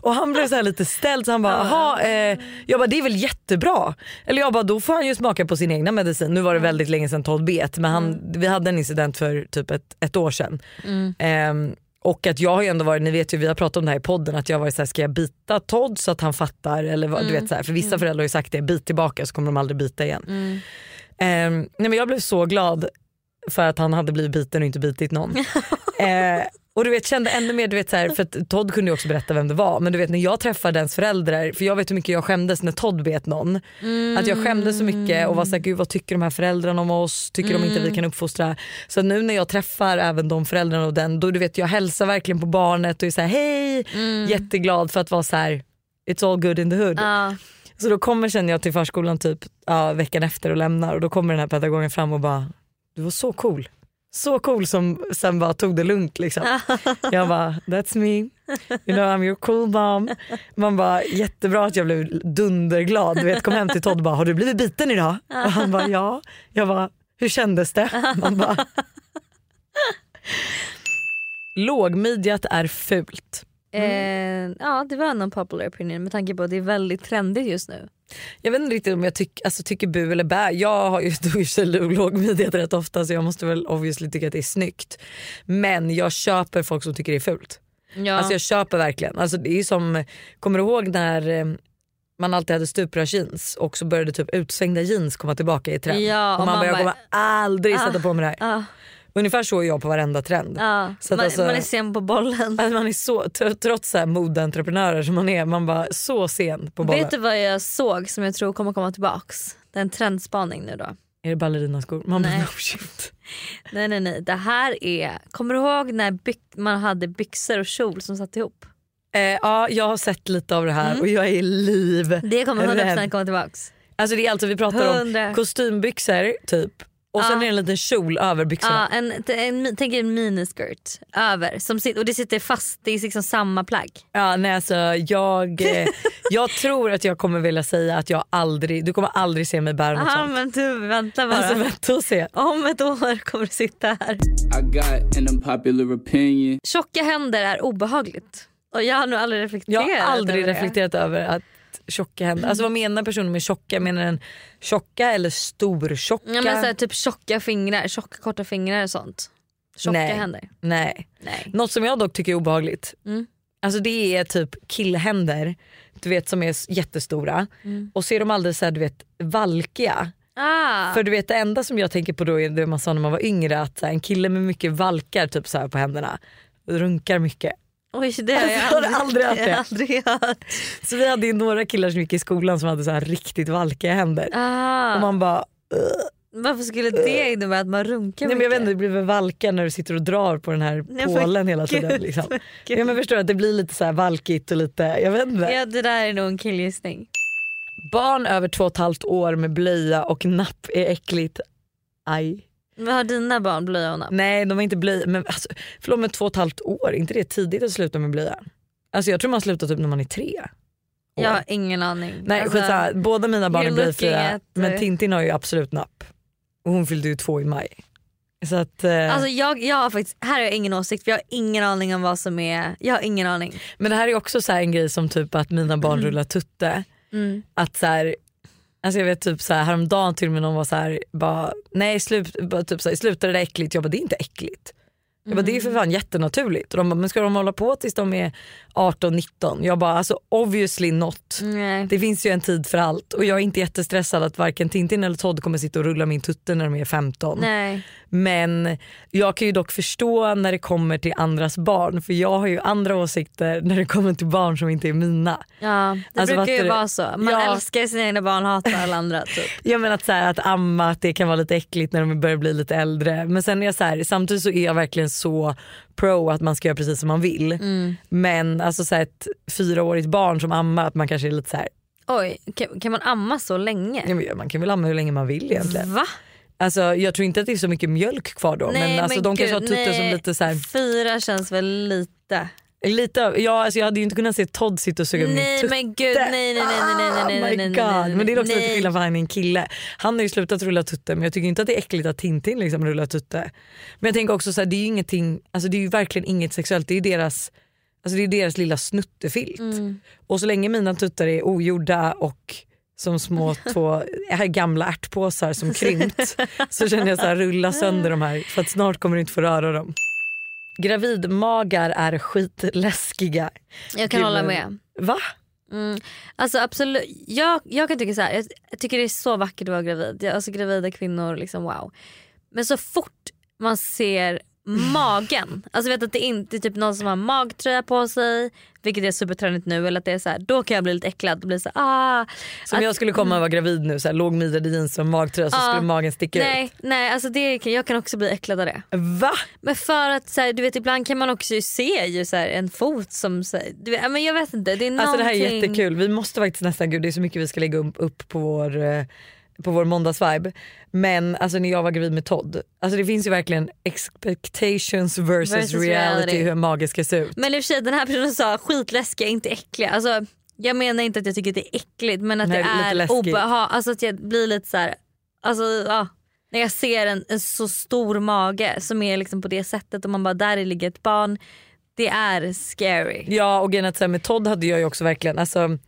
Och han blev så här lite ställd så han bara jaha, eh, jag bara det är väl jättebra. Eller jag bara då får han ju smaka på sin egna medicin. Nu var det väldigt länge sedan Todd bet men han, vi hade en incident för typ ett, ett år sedan. Mm. Ehm, och att jag har ju ändå varit, ni vet ju vi har pratat om det här i podden att jag har varit såhär, ska jag bita Todd så att han fattar? Eller vad, du Mm. vet, så här, för vissa Mm. föräldrar har ju sagt det, bit tillbaka så kommer de aldrig bita igen. Mm. Ehm, nej men jag blev så glad för att han hade blivit biten och inte bitit någon. [LAUGHS] eh, och du vet kände ännu mer, du vet, så här, för Todd kunde ju också berätta vem det var men du vet när jag träffade ens föräldrar, för jag vet hur mycket jag skämdes när Todd bet någon. Mm. Att jag skämdes så mycket och var såhär, gud vad tycker de här föräldrarna om oss? Tycker de inte Mm. vi kan uppfostra? Så nu när jag träffar även de föräldrarna och den, då du vet jag hälsar verkligen på barnet och är såhär hej, Mm. jätteglad för att vara så här. it's all good in the hood. Ja. Så då kommer känner jag till förskolan typ ja, veckan efter och lämnar och då kommer den här pedagogen fram och bara du var så cool. Så cool som sen bara tog det lugnt liksom. [LAUGHS] Jag bara that's me, you know I'm your cool mom. Man bara jättebra att jag blev dunderglad. Du vet kom hem till Todd och bara har du blivit biten idag? Och han bara ja. Jag bara hur kändes det? Man bara Lågmidjat är fult. Eh, ja det var en popular opinion med tanke på att det är väldigt trendigt just nu. Jag vet inte riktigt om jag tyck, alltså, tycker bu eller bä. Jag har ju [LAUGHS] sig lågmidjat rätt ofta så jag måste väl obviously tycka att det är snyggt. Men jag köper folk som tycker det är fult. Ja. Alltså jag köper verkligen. Alltså, det är som, kommer du ihåg när eh, man alltid hade stuprörsjeans och så började typ utsvängda jeans komma tillbaka i trend. Ja, och och man, man bara, jag kommer aldrig Ah, sätta på mig det här. ah. Ungefär så är jag på varenda trend. Ja, Så man, alltså- man är sen på bollen. Att man är så, tr- trots så här modeentreprenörer som man är, man bara så sen på bollen. Vet du vad jag såg som jag tror kommer komma tillbaks? Det är en trendspaning nu då. Är det ballerinaskor? Man bara, Nej. no shit. [LAUGHS] Nej nej nej, det här är, kommer du ihåg när man hade byxor och kjol som satt ihop? Eh, ja jag har sett lite av det här Mm. och jag är liv Det kommer 100% rädd. komma tillbaks. Alltså det är alltså vi pratar om 100. kostymbyxor typ och sen Ja. är det en liten kjol över byxorna. Ja, en, en, tänk er en miniskirt över som och det sitter fast, det är liksom samma plagg. Ja, nej, alltså, jag, eh, jag tror att jag kommer vilja säga att jag aldrig, du kommer aldrig se mig bära något Aha, sånt. men du vänta bara. Alltså vänta och se. Om ett år kommer du sitta här. I got an unpopular opinion. Tjocka händer är obehagligt. Och jag har nog aldrig reflekterat Jag har aldrig över reflekterat över att tjocka händer, alltså vad menar personen med tjocka? Menar den tjocka eller stortjocka? Ja, men så här, typ tjocka fingrar, tjocka korta fingrar och sånt. Tjocka Nej. händer. Nej. Nej. Något som jag dock tycker är obehagligt Mm. Alltså det är typ killhänder du vet som är jättestora Mm. och så är de alldeles så här, du vet valkiga. Ah. För du vet det enda som jag tänker på då är det man sa när man var yngre att här, en kille med mycket valkar typ så på händerna runkar mycket. Oj det har jag Alltså, du aldrig hört aldrig hört. Så vi hade ju några killar som gick i skolan som hade så här riktigt valkiga händer. Ah. Och man bara Varför skulle det innebära att man runkar Nej, men jag vet mycket? inte, det blir väl valkar när du sitter och drar på den här Nej, pålen hela gud, tiden. Liksom. men gud. Ja, men förstår att det blir lite så här valkigt och lite, jag vet inte. Ja det där är nog en killgissning. Barn över två och ett halvt år med blöja och napp är äckligt. Aj. Men har dina barn blöja och napp? Nej de har inte blöja, men alltså, förlåt med två och ett halvt år, inte det tidigt att sluta med blöja? Alltså jag tror man slutar typ när man är tre. år. Jag har ingen aning. Nej Alltså, skitsamma, båda mina barn är blöjfria at, men Tintin har ju absolut napp. Och hon fyllde ju två i maj. Så att, eh, Alltså jag, jag har faktiskt, här har jag ingen åsikt för jag har ingen aning om vad som är, jag har ingen aning. Men det här är också så här en grej som typ att mina barn rullar tutte. Mm. Att så här, alltså jag vet typ så här, häromdagen till och med någon var så här, bara, nej slut, bara typ så här, sluta det där äckligt. Jag bara det är inte äckligt. Jag bara, det är för fan jättenaturligt. Och de bara, men ska de hålla på tills de är 18-19? Jag bara alltså obviously not. Nej. Det finns ju en tid för allt och jag är inte jättestressad att varken Tintin eller Todd kommer sitta och rulla min tutte när de är 15. Nej. Men jag kan ju dock förstå när det kommer till andras barn för jag har ju andra åsikter när det kommer till barn som inte är mina. Ja, det Alltså, brukar ju vara så. Man Ja. älskar sina egna barn och hatar alla andra. Typ. [LAUGHS] Jag menar att, så här, att amma att det kan vara lite äckligt när de börjar bli lite äldre. Men sen är jag så här, samtidigt så är jag verkligen så pro att man ska göra precis som man vill. Mm. Men alltså så här, ett fyraårigt barn som ammar att man kanske är lite så här, Oj, kan, man amma så länge? ja, men man kan väl amma hur länge man vill egentligen. Va? Alltså, jag tror inte att det är så mycket mjölk kvar då men, alltså, de kanske har tuttar som nej. lite så här, Fyra känns väl lite. lite av- ja, alltså, jag hade ju inte kunnat se Todd sitta och suga min Nej tutte. men gud, nej nej nej nej nej nej Oh nej nej, god. nej, Men det är också lite nej. skillnad för han är en kille. Han har ju slutat rulla tutte men jag tycker inte att det är äckligt att Tintin liksom rullar tutte. Men jag tänker också så här, det är ju ingenting, alltså det är ju verkligen inget sexuellt. Det är deras, alltså det är deras lilla snuttefilt. Mm. Och så länge mina tuttar är ogjorda och som små [LAUGHS] två äh, gamla ärtpåsar som krympt så känner jag så här rulla sönder de här för att snart kommer du inte få röra dem. Gravidmagar är skitläskiga. Jag kan Gud, hålla med. Va? Mm. Alltså absolut, jag, jag kan tycka så här, jag, jag tycker det är så vackert att vara gravid. Jag, alltså gravida kvinnor, liksom wow. Men så fort man ser magen, alltså vet att det inte är typ någon som har magtröja på sig, vilket är supertrendigt nu, eller att det är så här, då kan jag bli lite äcklad och bli så här, ah. Som Att- jag skulle komma och vara gravid nu, så här, låg midjade jeans och magtröja så skulle magen sticka nej, ut. Nej, alltså det, jag kan också bli äcklad av det. Va? Men för att så här, du vet ibland kan man också se ju, så här, en fot som, så här, du vet, men jag vet inte. Det är Alltså det här är någonting- jättekul. Vi måste faktiskt nästan, gud det är så mycket vi ska lägga upp- upp på vår, eh, på vår måndagsvibe. Men alltså när jag var gravid med Todd, alltså det finns ju verkligen expectations versus, Versus reality, reality. hur en mage ska se ut. Men i och för sig den här personen sa skitläskiga, inte äckliga. Alltså, jag menar inte att jag tycker att det är äckligt men att Nej, det är läskigt. obehag. Alltså att jag blir lite så här, alltså ja. När jag ser en, en så stor mage som är liksom på det sättet och man bara där ligger ett barn. Det är scary. Ja och grejen med Todd hade jag ju också verkligen, alltså,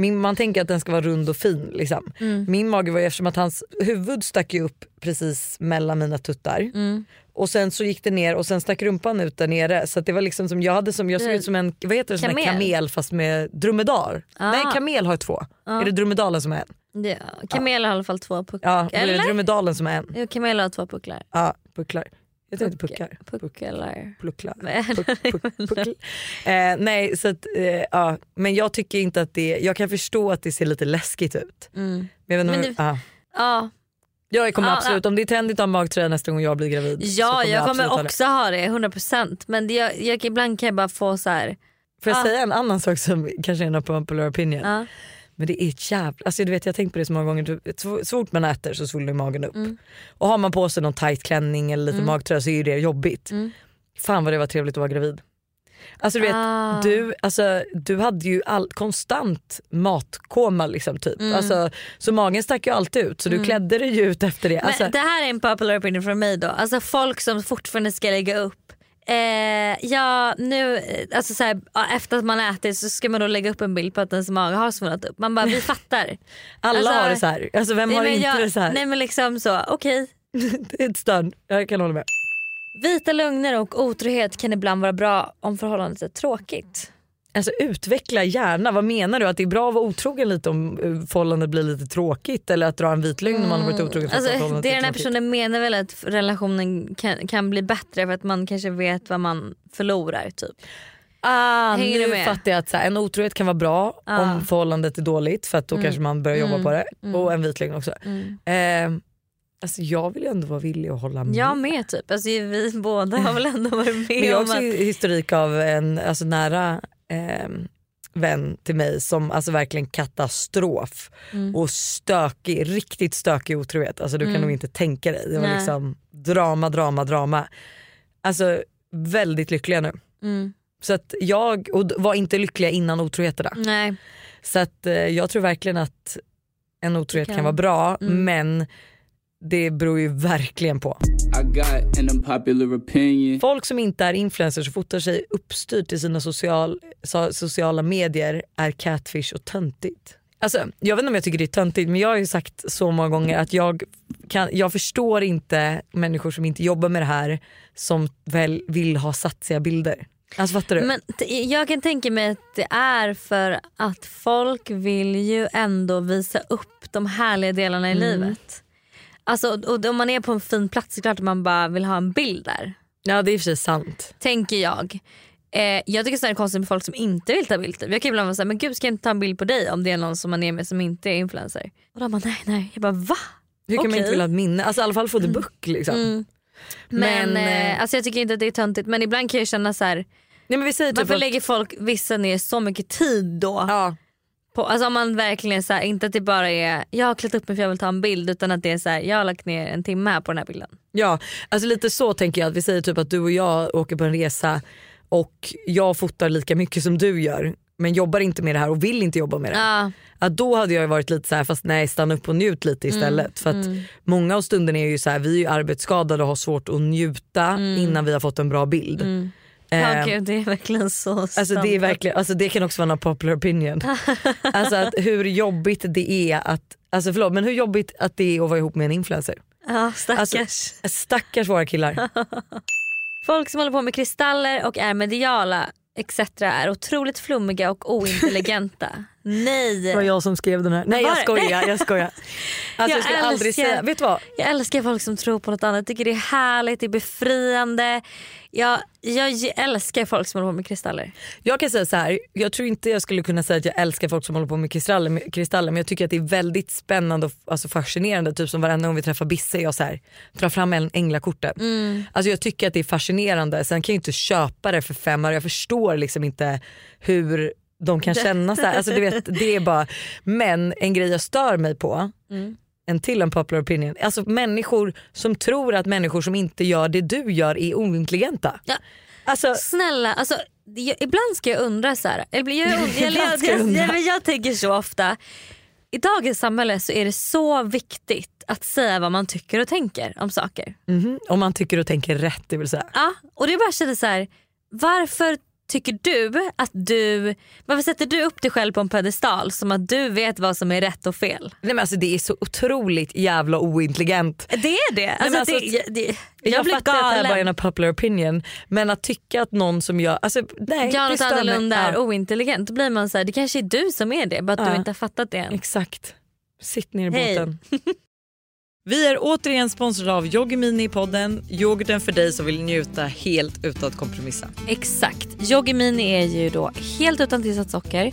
min, man tänker att den ska vara rund och fin. Liksom. Mm. Min mage var eftersom att hans huvud stack upp precis mellan mina tuttar. Mm. Och sen så gick det ner och sen stack rumpan ut där nere. Så det var liksom som, jag, hade som, jag såg Det- ut som en vad heter det, sån här Kamel. kamel fast med dromedar. Ah. Nej kamel har två. Ah. Är det dromedalen som är en? Ja, kameler har i alla fall två pucklar. Ja, eller är det Eller? dromedalen som är en? Jo, kameler har två pucklar. Ja, pucklar. Jag tror inte puckar. Pucklar. Plucklar. [LAUGHS] Nej. Puck, puck, puckl. eh, nej så att, eh, ja. men jag tycker inte att det, jag kan förstå att det ser lite läskigt ut. Mm. Men jag, Men om- det- ja. Ja, jag kommer Ja, absolut, om det är trendigt att ha magtröja nästa gång jag blir gravid. ja jag kommer absolut ha det. också ha det 100% men det, jag, jag, ibland kan jag bara få så här. Får jag Ja. säga en annan sak som kanske är en popular opinion? Ja. Men det är ett jävla, alltså du vet jag har tänkt på det så många gånger, så så fort man äter så svullnar magen upp. Mm. Och har man på sig någon tight klänning eller lite Mm. magtröja så är ju det jobbigt. Mm. Fan vad det var trevligt att vara gravid. Alltså du vet, Ah. du, alltså, du hade ju all, konstant matkoma liksom typ. Mm. Alltså, så magen stack ju alltid ut så du Mm. klädde dig ju ut efter det. Men Alltså, det här är en popular opinion från mig då. Alltså folk som fortfarande ska lägga upp Eh, ja nu, eh, alltså så här, efter att man ätit så ska man då lägga upp en bild på att ens mage har svullnat upp. Man bara vi fattar. [LAUGHS] alla alltså- har det så här. Alltså, vem Nej, har inte jag, det så här? Nej men liksom så, okej. [LAUGHS] det är ett stön, jag kan hålla med. Vita lögner och otrohet kan ibland vara bra om förhållandet är tråkigt. Alltså utveckla gärna, vad menar du? Att det är bra att vara otrogen lite om eh, förhållandet blir lite tråkigt eller att dra en vit lögn om man har varit otrogen för att Alltså, det är den här personen menar väl att relationen kan, kan bli bättre för att man kanske vet vad man förlorar typ. Ah, Hänger du nu med? fattar jag att här, en otrohet kan vara bra Ja. om förhållandet är dåligt för att då Mm. kanske man börjar jobba Mm. på det. Mm. Och en vit lögn också. Mm. Eh, alltså jag vill ju ändå vara villig att hålla med. Jag med typ. Alltså, vi båda har väl ändå varit med Men jag har om också att... historik av en alltså, nära ehm, vän till mig som alltså verkligen katastrof Mm. och stökig, riktigt stökig otrohet. Alltså du kan Mm. nog inte tänka dig. Det var Nej. liksom drama, drama, drama. Alltså väldigt lyckliga nu. Mm. Så att jag och var inte lyckliga innan otroheterna. Nej. Så att eh, jag tror verkligen att en otrohet kan, kan- vara bra Mm. men det beror ju verkligen på. I got an unpopular opinion. Folk som inte är influencers och fotar sig uppstyrt i sina social, so, sociala medier är catfish och töntigt. Alltså, jag vet inte om jag tycker det är töntigt men jag har ju sagt så många gånger att jag, kan, jag förstår inte människor som inte jobbar med det här som väl vill ha satsiga bilder. Alltså fattar du? Men jag kan tänka mig att det är för att folk vill ju ändå visa upp de härliga delarna i Mm. livet. Alltså, och om man är på en fin plats så klart att man bara vill ha en bild där. Ja det är i och för sig sant. Tänker jag. Eh, jag tycker det är konstigt med folk som inte vill ta bilder. Jag kan ibland vara såhär, men gud ska jag inte ta en bild på dig om det är någon som man är med som inte är influencer. Och de bara nej nej. Jag bara va? Hur kan man Okej. inte vilja ha ett minne? Alltså i alla fall få the book liksom. Mm. Men, Men, eh, eh, alltså jag tycker inte att det är töntigt men ibland kan jag känna så här. Nej, men vi säger typ varför att- lägger folk vissa ner så mycket tid då? Ja. På, alltså om man verkligen så här, inte att det bara är jag har klätt upp mig för jag vill ta en bild utan att det är så här, jag har lagt ner en timme här på den här bilden. Ja, alltså lite så tänker jag att vi säger typ att du och jag åker på en resa och jag fotar lika mycket som du gör men jobbar inte med det här och vill inte jobba med det. Ja. Att då hade jag varit lite så här, fast nej stanna upp och njut lite istället. Mm, För att mm. många av stunderna är ju så här, vi är ju arbetsskadade och har svårt att njuta innan vi har fått en bra bild. Eh, Ja, gud, det är verkligen så Alltså det, är standard. verkligen, alltså det kan också vara en popular opinion. [LAUGHS] alltså att hur jobbigt det är att, alltså förlåt men hur jobbigt att det är att vara ihop med en influencer. Ja stackars. Alltså, stackars våra killar. [LAUGHS] Folk som håller på med kristaller och är mediala etc är otroligt flummiga och ointelligenta. [LAUGHS] Nej. Det var jag som skrev den här. Nej jag skojar, jag skojar. [LAUGHS] Alltså, jag, aldrig älskar- säga, vet du vad? Jag älskar folk som tror på något annat. Jag tycker det är härligt, det är befriande. Jag, jag älskar folk som håller på med kristaller. Jag kan säga så här, jag tror inte jag skulle kunna säga att jag älskar folk som håller på med kristaller, kristaller men jag tycker att det är väldigt spännande och alltså fascinerande. Typ som varenda gång vi träffar Bisse jag så här, drar fram en änglakortet. Mm. Alltså jag tycker att det är fascinerande, sen kan jag inte köpa det för fem år. Jag förstår liksom inte hur de kan känna så här. Alltså du vet, det är bara, men en grej jag stör mig på Mm. en till en popular opinion. Alltså människor som tror att människor som inte gör det du gör är ointelligenta. Ja. Alltså, Snälla, alltså, jag, ibland ska jag undra så här. [LAUGHS] Jag, jag, jag, jag, tänker så ofta. I dagens samhälle så är det så viktigt att säga vad man tycker och tänker om saker. mhm, om man tycker och tänker rätt det vill säga. Ja, och det är bara känner så här. Varför tycker du att du, varför sätter du upp dig själv på en pedestal som att du vet vad som är rätt och fel? Nej, men alltså, det är så otroligt jävla ointelligent. Det är det. Alltså, men alltså, det, jag, det jag, Jag, fattar att det här galen. bara är en popular opinion men att tycka att någon som gör, alltså, nej, Gör något annorlunda är Ja, ointelligent. Då blir man så här, det kanske är du som är det bara att Ja. du inte har fattat det än. Exakt. Sitt ner i båten. [LAUGHS] Vi är återigen sponsrade av Yoggi Mini i podden. Yoghurten för dig som vill njuta helt utan att kompromissa. Exakt. Yoggi Mini är ju då helt utan tillsatt socker,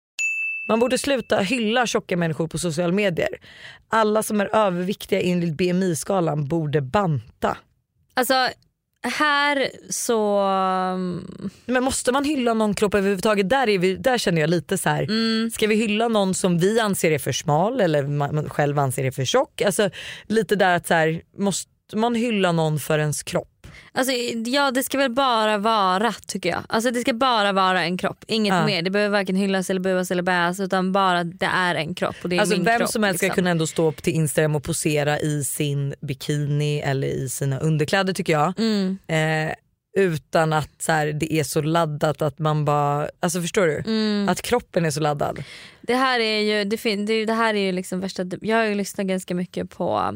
Man borde sluta hylla tjocka människor på sociala medier. Alla som är överviktiga enligt BMI-skalan borde banta. Alltså här så... Men måste man hylla någon kropp överhuvudtaget? Där, är vi, där känner jag lite så här. Mm. ska vi hylla någon som vi anser är för smal eller man man själv anser är för tjock? Alltså, lite där att så här, måste man hylla någon för ens kropp? Alltså, ja det ska väl bara vara tycker jag. Alltså, det ska bara vara en kropp, inget Ja. mer. Det behöver varken hyllas eller buas eller bäas utan bara det är en kropp och det är Alltså min vem kropp. som helst ska liksom. kunna ändå stå upp till Instagram och posera i sin bikini eller i sina underkläder tycker jag. Mm. Eh, utan att så här, det är så laddat att man bara, alltså förstår du? Mm. Att kroppen är så laddad. Det här är ju, det, fin- det, det här är ju liksom värsta, jag har ju lyssnat ganska mycket på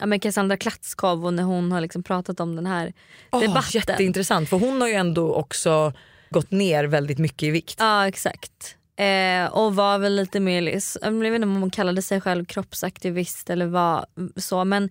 ja, men Cassandra Klatskov och när hon har liksom pratat om den här Oh, debatten. jätteintressant för hon har ju ändå också gått ner väldigt mycket i vikt. Ja exakt. Eh, och var väl lite mer, jag vet inte om hon kallade sig själv kroppsaktivist eller vad så men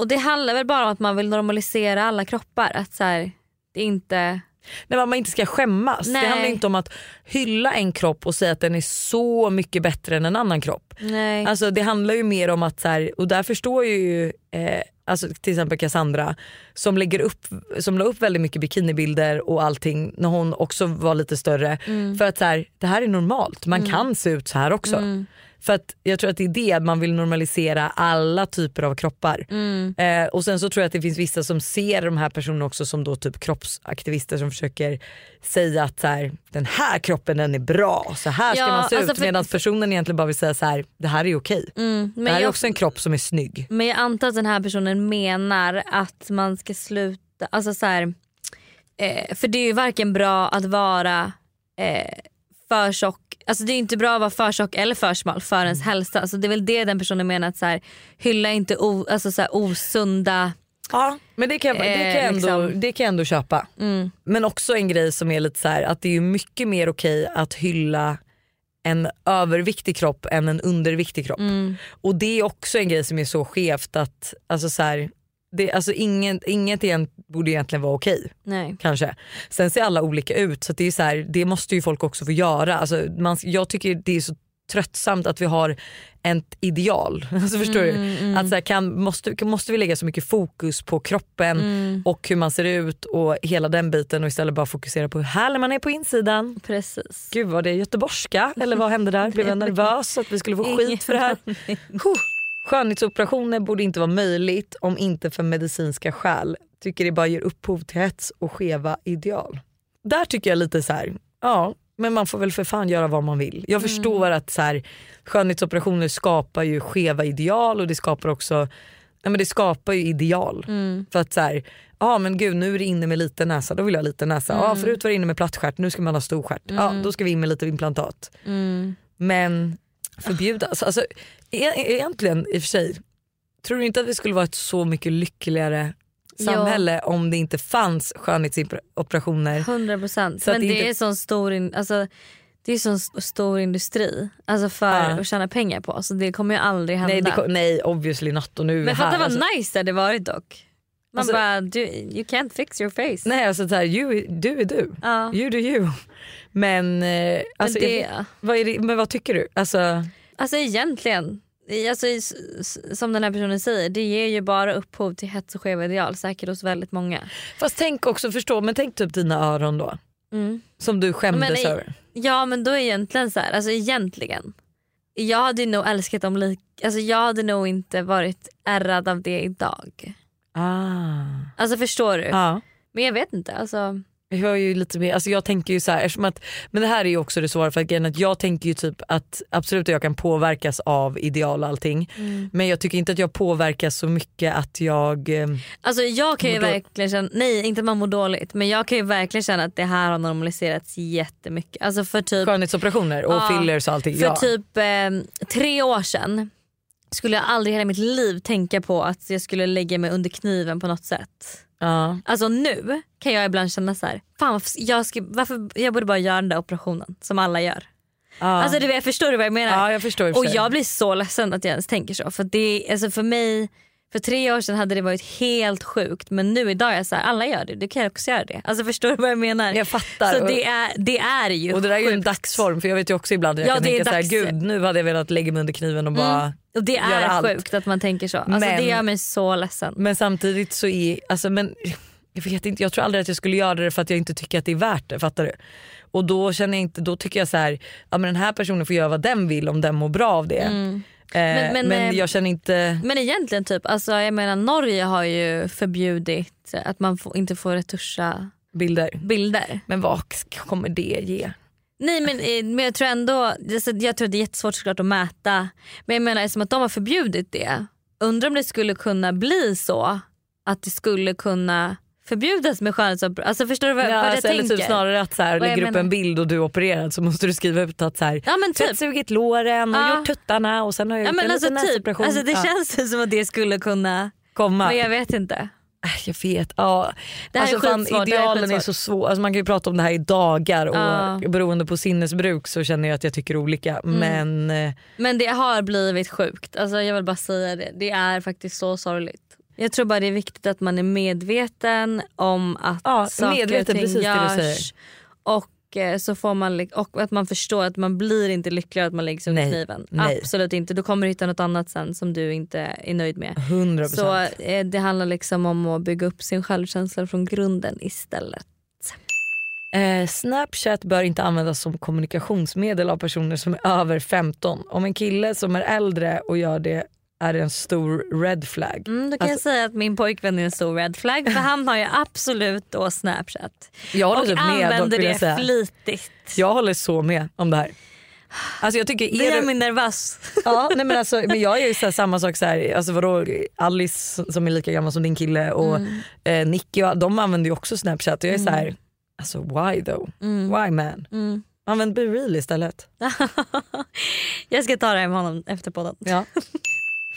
och det handlar väl bara om att man vill normalisera alla kroppar. Att så här, det är inte... Nej, man inte ska skämmas. Nej. Det handlar inte om att hylla en kropp och säga att den är så mycket bättre än en annan kropp. Nej. Alltså, det handlar ju mer om att, så här, och där förstår jag ju eh, alltså, till exempel Cassandra som, lägger upp, som la upp väldigt mycket bikinibilder och allting när hon också var lite större. Mm. För att så här, det här är normalt, man Mm. kan se ut så här också. Mm. För att jag tror att det är det man vill normalisera alla typer av kroppar. Mm. Eh, och sen så tror jag att det finns vissa som ser de här personerna också som då typ kroppsaktivister som försöker säga att så här, den här kroppen den är bra, så här ska Ja, man se alltså ut. för- Medan personen egentligen bara vill säga så här, det här är okej. Mm, Det här är jag- också en kropp som är snygg. Men jag antar att den här personen menar att man ska sluta, alltså så här, eh, för det är ju varken bra att vara eh, för tjock, alltså det är inte bra att vara för tjock eller för smal för ens hälsa. Alltså det är väl det den personen menar att så här, hylla inte o, alltså så här, osunda Ja men det kan, jag- det, kan jag ändå, liksom. det kan ändå köpa. Mm. Men också en grej som är lite så här, att det är mycket mer okej att hylla en överviktig kropp än en underviktig kropp. Mm. Och det är också en grej som är så skevt att alltså så här, det, alltså ingen, inget igen, borde egentligen vara okej. Nej. Kanske. Sen ser alla olika ut så det, är så här, det måste ju folk också få göra. Alltså man, jag tycker det är så tröttsamt att vi har ett ideal. [LAUGHS] Alltså förstår Mm, du? mm. Att så här, kan, måste, måste vi lägga så mycket fokus på kroppen Mm. och hur man ser ut och hela den biten och istället bara fokusera på hur härlig man är på insidan. Precis. Gud var det göteborgska eller vad hände där? [LAUGHS] Blev jag nervös att vi skulle få skit för det här? Skönhetsoperationer borde inte vara möjligt om inte för medicinska skäl. Tycker det bara ger upphov till hets och skeva ideal. Där tycker jag lite så här, ja men man får väl för fan göra vad man vill. Jag förstår att så här, skönhetsoperationer skapar ju skeva ideal och det skapar också Ja, men det skapar ju ideal. Mm. För att så här, ja men gud nu är det inne med liten näsa, då vill jag ha liten näsa. Ja, Mm. förut var det inne med plattstjärt, nu ska man ha stor stjärt. Ja, Mm. då ska vi in med lite implantat. Mm. Men förbjudas, alltså, e- egentligen i och för sig, tror du inte att vi skulle vara ett så mycket lyckligare samhälle om det inte fanns skönhetsoperationer? 100 procent. Så att Men det, inte- är sån stor, in, alltså, det är sån st- stor industri alltså för Ja. att tjäna pengar på. Så det kommer ju aldrig hända. Nej, det, nej obviously not och nu är Men fatta vad alltså. nice det hade varit dock. Man Alltså- bara, du, you can't fix your face. Nej alltså så här, you, du är du. Ja. You do you. Men, eh, alltså, det- jag- vad är det, men vad tycker du? Alltså, Alltså egentligen, alltså, som den här personen säger, det ger ju bara upphov till hets och skeva ideal säkert hos väldigt många. fast tänk också, förstå, men tänk typ dina öron då. Mm. Som du skämdes Men över. Ja men då är egentligen så här, alltså egentligen. Jag hade nog älskat dem lik, alltså jag hade nog inte varit ärrad av det idag. Ah. Alltså förstår du? Ja. Men jag vet inte, alltså Jag är ju lite mer, alltså jag tänker ju så här, att, men det här är ju också det svåra för att, att jag tänker ju typ att absolut jag kan påverkas av ideal och allting Mm. men jag tycker inte att jag påverkas så mycket att jag eh, Alltså jag kan ju verkligen känna, nej inte att man mår dåligt men jag kan ju verkligen känna att det här har normaliserats jättemycket. Alltså för typ, skönhetsoperationer och Ja, fillers och allting. för ja. typ eh, tre år sedan skulle jag aldrig i hela mitt liv tänka på att jag skulle lägga mig under kniven på något sätt. ja. Alltså nu kan jag ibland känna så här, fan jag, ska, varför, jag borde bara göra den där operationen som alla gör. Ja. Alltså du vet, förstår du vad jag menar? Ja, jag förstår och jag blir så ledsen att jag ens tänker så. För, det, alltså för mig, för tre år sedan hade det varit helt sjukt men nu idag är jag så här, alla gör det, du kan också göra det. Alltså förstår du vad jag menar? Jag fattar. Så Och- det är, det är ju och det där är ju en dagsform för jag vet ju också ibland att jag Ja, kan tänka så här, dags- gud nu hade jag velat lägga mig under kniven och bara Mm. Och det göra är allt. sjukt att man tänker så. Alltså Men- det gör mig så ledsen. Men samtidigt så är, alltså men jag vet inte, jag tror aldrig att jag skulle göra det för att jag inte tycker att det är värt det. Fattar du? Och då känner jag inte, då tycker jag så här, ja men den här personen får göra vad den vill om den mår bra av det. Mm. Eh, men, Men- men, eh, jag känner inte, Men egentligen typ, alltså jag menar Norge har ju förbjudit att man får, inte får retuscha bilder. bilder. Men vad kommer det ge? Nej men, eh, men jag tror ändå, alltså, jag tror det är jättesvårt såklart att mäta. Men jag menar eftersom att de har förbjudit det, undrar om det skulle kunna bli så att det skulle kunna förbjudas med skönhetsoperation. Alltså förstår du vad, Ja, vad jag alltså, eller tänker? typ snarare att så här, lägger upp en bild och du är opererad så måste du skriva ut att så här, Ja, men typ. fettsugit låren och Ja. gjort tuttarna och sen har jag Ja, gjort men en alltså, liten typ, näsoperation. alltså det Ja. känns som att det skulle kunna komma. Men jag vet inte. Äh, Jag vet. Ja. Det här är alltså, fan, skitsvårt, det är idealen är, så svår. Alltså, man kan ju prata om det här i dagar och Ja. beroende på sinnesbruk så känner jag att jag tycker olika. Mm. Men eh, Men det har blivit sjukt. Alltså jag vill bara säga det. Det är faktiskt så sorgligt. Jag tror bara det är viktigt att man är medveten om att Ja, saker medveten, och ting precis du görs. Och, eh, så får man, och att man förstår att man blir inte lyckligare att man läggs under Nej, kniven. nej. Absolut inte. Du kommer hitta något annat sen som du inte är nöjd med. 100%. Så eh, det handlar liksom om att bygga upp sin självkänsla från grunden istället. Eh, Snapchat bör inte användas som kommunikationsmedel av personer som är över 15. Om en kille som är äldre och gör det är en stor red flag. Mm, då kan Alltså- jag säga att min pojkvän är en stor red flag för han har ju absolut då Snapchat. Jag håller och typ med, använder jag det säga. flitigt. Jag håller så med om det här. Alltså jag tycker, Det är gör mig nervös. Ja, [LAUGHS] nej men, alltså, men jag är ju så samma sak så här, alltså vadå, Alice som är lika gammal som din kille och Mm. eh, Nicky och de använder ju också Snapchat jag är så här, Mm. alltså why though? Mm. Why man? Mm. Använd Be Real istället. [LAUGHS] Jag ska ta det här med honom efter podden. Ja. [LAUGHS]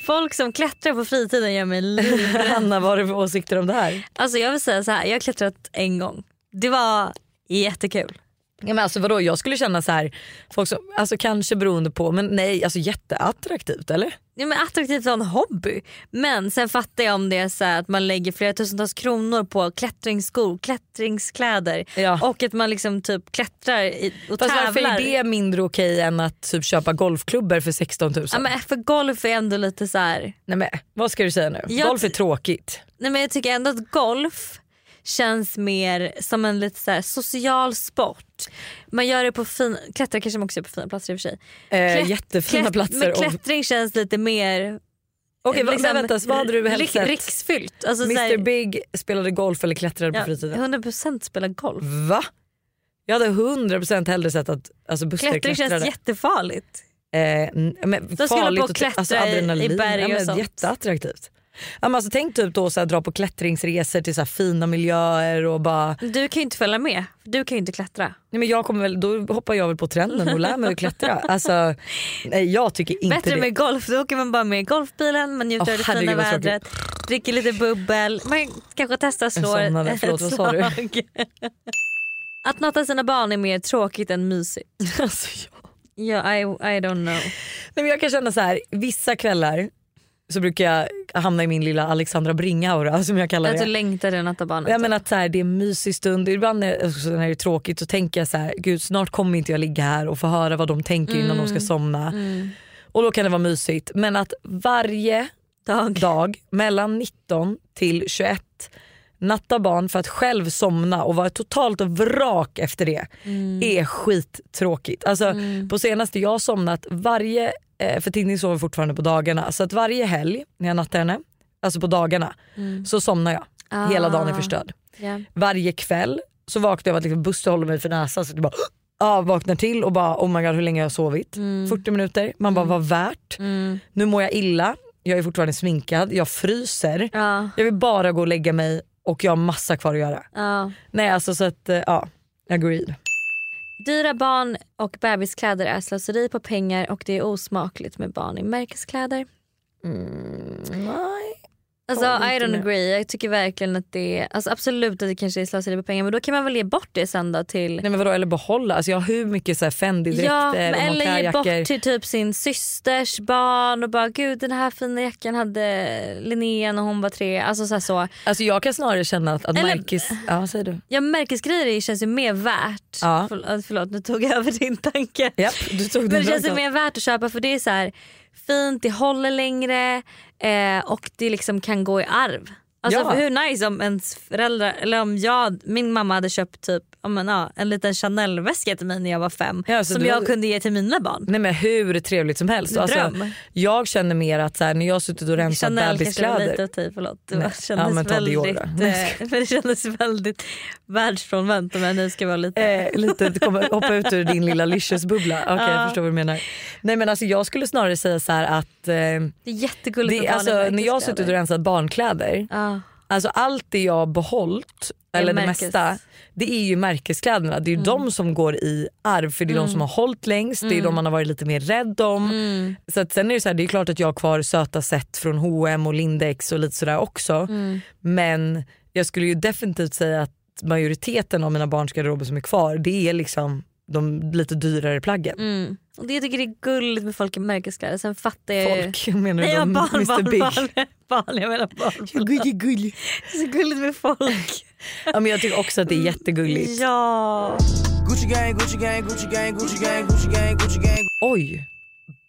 Folk som klättrar på fritiden gör mig livrädd. [LAUGHS] Hanna vad har du för åsikter om det här? Alltså jag vill säga så här, jag har klättrat en gång. Det var jättekul. Ja, men alltså vadå, jag skulle känna så här, folk som, alltså kanske beroende på, men nej alltså jätteattraktivt eller? Ja, men attraktivt som en hobby. Men sen fattar jag om det är så att man lägger flera tusentals kronor på klättringsskor, klättringskläder och att man liksom typ klättrar i, och Fast varför tävlar. är det mindre okej än att typ köpa golfklubbor för 16 000? Ja, men för golf är ändå lite så här. Nej men vad ska du säga nu? Jag- Golf är tråkigt. Nej, men jag tycker ändå att golf känns mer som en lite så social sport. Man gör det på fin, klättrar kanske man också gör på fina platser i och för sig. Eh, jättefina platser Men och- klättring känns lite mer Okej va- men vänta, vad hade du helst sett? Riksfyllt. Alltså, så Mr här- Big spelade golf eller klättrade på Ja, fritiden? 100% spela golf. Va? Jag hade 100% hellre sett att alltså, Buster Klättring känns klättrade. jättefarligt. Eh, men skulle farligt på och t- klättra adrenalin. i berg ja, men och sånt. Jätteattraktivt. Ja, men alltså, tänk typ då så här, dra på klättringsresor till så här, fina miljöer och bara... Du kan ju inte följa med. Du kan ju inte klättra. Nej, men jag kommer väl, då hoppar jag väl på trenden och lär mig att klättra. Alltså, nej, jag tycker inte Bättre det. med golf, då åker man bara med i golfbilen, man njuter Åh, av det fina vädret, dricker lite bubbel, man kanske testar slå Jag somnade. Förlåt, du? [LAUGHS] slag. Att natta sina barn är mer tråkigt än mysigt. [LAUGHS] Alltså, ja, I, I don't know. Nej, men jag kan känna så här, vissa kvällar så brukar jag hamna i min lilla Alexandra Bringa-aura [LAUGHS] som jag kallar Att du det. längtar till att natta barnet. Jag menar att så här, det är en mysig stund, ibland när, alltså, när det är tråkigt så tänker jag så här, gud snart kommer inte jag ligga här och få höra vad de tänker innan de ska somna. Mm. Och då kan det vara mysigt. Men att varje dag, mellan 19 till 21 natta barn för att själv somna och vara totalt vrak efter det Mm. är skittråkigt. Alltså, Mm. På senaste jag har somnat varje, eh, för Tintin sover fortfarande på dagarna, så att varje helg när jag nattar henne, alltså på dagarna, Mm. så somnar jag. Ah. Hela dagen är förstörd. Ja. Varje kväll så vaknar jag av att liksom Buster håller mig för näsan så det bara Ja, [GASPS] vaknar till och bara oh my god hur länge har jag sovit? 40 minuter. Man bara vad värt. Nu mår jag illa, jag är fortfarande sminkad, jag fryser. Ja. Jag vill bara gå och lägga mig och jag har massa kvar att göra. Ja. Nej alltså så att eh, ja, agreed. Dyra barn och bebiskläder är slöseri på pengar och det är osmakligt med barn i märkeskläder. nej. Alltså I don't agree. Jag tycker verkligen att det alltså absolut att det kanske är slöseri på pengar men då kan man väl ge bort det sen då till Nej men vadå eller behålla, alltså jag har hur mycket så här Fendi-dräkter Ja, eller ge bort till typ sin systers barn och bara gud den här fina jackan hade Linnea när hon var tre. Alltså så. Så. Alltså jag kan snarare känna att, att Eller- märkes... Ja säger du. Ja märkesgrejer känns ju mer värt. Ja. Förlåt, förlåt nu tog jag över din tanke. Japp, du tog Men det känns ju mer värt att köpa för det är så här fint, det håller längre eh, och det liksom kan gå i arv. Alltså Ja. hur nice om ens föräldrar, eller om jag, min mamma hade köpt typ men, ja, en liten Chanel-väska till mig när jag var fem Ja, som jag kunde ge till mina barn. Nej men hur trevligt som helst. Alltså, dröm. jag känner mer att så här, när jag suttit och rensat Chanel kanske lite bebiskläder. i, förlåt. Det var, kändes, Ja, väldigt, eh, [LAUGHS] det kändes väldigt världsfrånvänt om jag nu ska vara lite... Eh, lite komma, hoppa ut ur din lilla licious-bubbla. Okej Ja. jag förstår vad du menar. Nej men alltså jag skulle snarare säga så här att eh, Det är jättegulligt det, alltså, när jag har suttit och rensat barnkläder, Ja. Alltså allt det jag har behållit, eller det mesta, det är ju märkeskläderna. Det är ju Mm. de som går i arv för det är de som har hållit längst, det är Mm. de man har varit lite mer rädd om. Mm. Så att sen är det så här, det är klart att jag har kvar söta set från H&M och Lindex och lite sådär också. Mm. Men jag skulle ju definitivt säga att majoriteten av mina barns garderober som är kvar det är liksom de lite dyrare plaggen. Mm. Och det jag tycker det är gulligt med folk i märkeskläder. Sen fattar jag ju- Folk, menar du Nej, barn, Mr barn, Big? barn, [LAUGHS] barn, jag menar barn. Gullig, gullig. [LAUGHS] Det är så gulligt med folk. Ja, men jag tycker också att det är jättegulligt. Ja. Gucci gang, Gucci gang, Gucci gang, Gucci gang, Gucci gang, Gucci gang. Oj,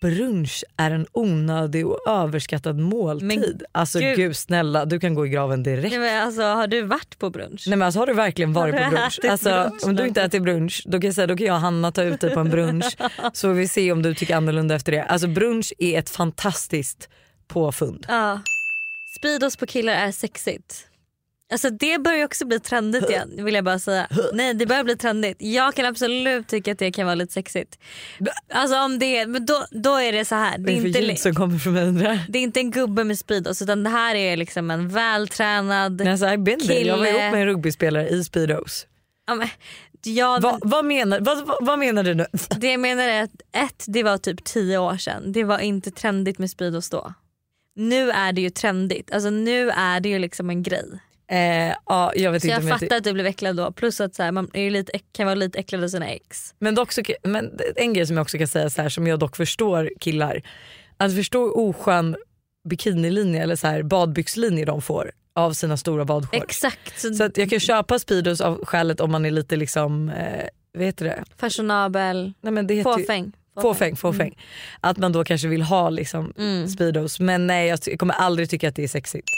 brunch är en onödig och överskattad måltid. alltså gud. gud. snälla du kan gå i graven direkt. Nej, men alltså, har du varit på brunch? Nej men alltså har du verkligen varit på brunch? ätit Alltså, brunch om du inte äter brunch då kan jag säga då kan jag och Hanna ta ut dig på en brunch [LAUGHS] så vi se om du tycker annorlunda efter det. Alltså brunch är ett fantastiskt påfund. Ja. Speedos på killar är sexigt. Alltså det börjar också bli trendigt igen [LAUGHS] vill jag bara säga. Nej det börjar bli trendigt. Jag kan absolut tycka att det kan vara lite sexigt. Alltså om det är, men då, då är det så här. Det Det är är, för inte, som kommer från undrar. det är inte en gubbe med Speedos utan det här är liksom en vältränad Nej, alltså, I've been there. Jag var kille. ihop med en rugbyspelare i Speedos. Ja, men, ja, Va, vad, menar, vad, vad menar du nu? [LAUGHS] Det jag menar är att ett, det var typ tio år sedan. Det var inte trendigt med Speedos då. Nu är det ju trendigt. Alltså nu är det ju liksom en grej. Eh, ja, jag vet Så inte jag fattar att du blev äcklad då. Plus att så här, man är lite, kan vara lite äcklad av sina ex. Men, dock så, men en grej som jag också kan säga så här, som jag dock förstår killar. Att förstå oskön bikinilinje eller så här badbyxlinje de får av sina stora badshorts. Exakt. Så, att jag kan köpa Speedos av skälet om man är lite liksom, eh, vad heter det? Fashionabel. Nej, men det Fåfäng. Fåfäng, fåfäng. Att man då kanske vill ha liksom Mm. Speedos. Men nej jag kommer aldrig tycka att det är sexigt.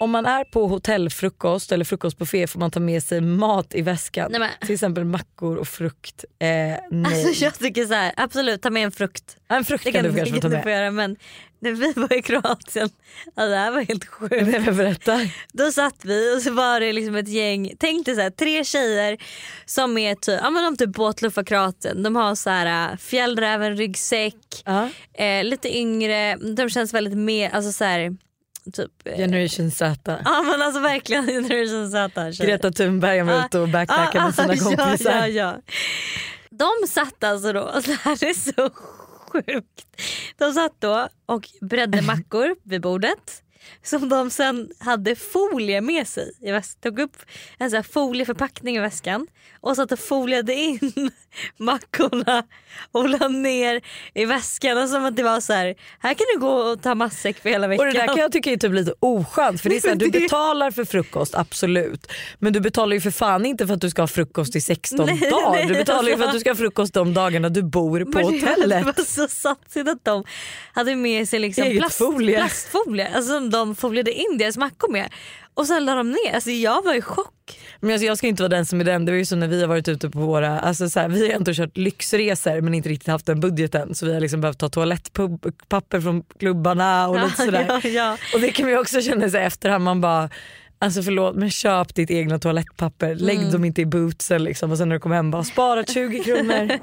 Om man är på hotellfrukost eller frukostbuffé får man ta med sig mat i väskan. Nej, Till exempel mackor och frukt. Eh, nej. Alltså jag tycker så här, absolut ta med en frukt. en frukt Det kan, du kanske ta med. få göra men när vi var i Kroatien, alltså det här var helt sjukt. Då satt vi och så var det liksom ett gäng, tänk dig så här, tre tjejer som är typ, ja men de typ båtluffar Kroatien. De har så här äh, fjällräven ryggsäck, eh, lite yngre, de känns väldigt mer, alltså så här, typ eh, Generation Z. Ja men alltså verkligen [LAUGHS] generation Z. Greta Thunberg var ute och backpackade med sina kompisar. [LAUGHS] Ja, ja, ja. De satt alltså då, och [LAUGHS] det här är så sjukt. De satt då och bredde mackor vid bordet som de sen hade folie med sig. i tog upp en sån folieförpackning i väskan och satt och foliade in [LAUGHS] mackorna och la ner i väskan. Och som att det var så här, här kan du gå och ta matsäck för hela veckan. Och det där kan jag tycka är typ lite oskönt för det är så här, [LAUGHS] du betalar för frukost absolut men du betalar ju för fan inte för att du ska ha frukost i 16 Nej, dagar. nej, Du betalar ju för att du ska ha frukost de dagarna du bor på Men hotellet. Det var så satsigt att de hade med sig liksom plast, folie. plastfolie alltså, som de folierade in deras mackor med. Och sen la de ner. Alltså, jag var i chock. Men alltså, jag ska inte vara den som är den. Det var ju så när vi har varit ute på våra, alltså så här, vi har ändå kört lyxresor men inte riktigt haft den budgeten så vi har liksom behövt ta toalettpapper från klubbarna och lite sådär. ja, ja. Och det kan vi också känna sig efterhand man bara Alltså förlåt men köp ditt egna toalettpapper. Lägg Mm. dem inte i bootsen liksom och sen när du kommer hem bara sparat 20 kronor. [LAUGHS]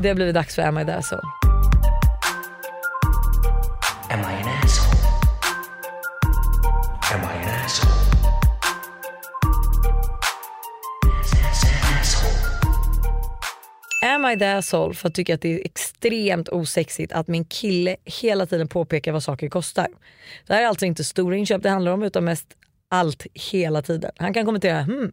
Det har blivit dags för Am I there so. Am I an asshole? Am I an asshole? Am I the asshole för att tycka att det är extremt osexigt att min kille hela tiden påpekar vad saker kostar. Det här är alltså inte stora inköp det handlar om utan mest allt hela tiden. Han kan kommentera hmm,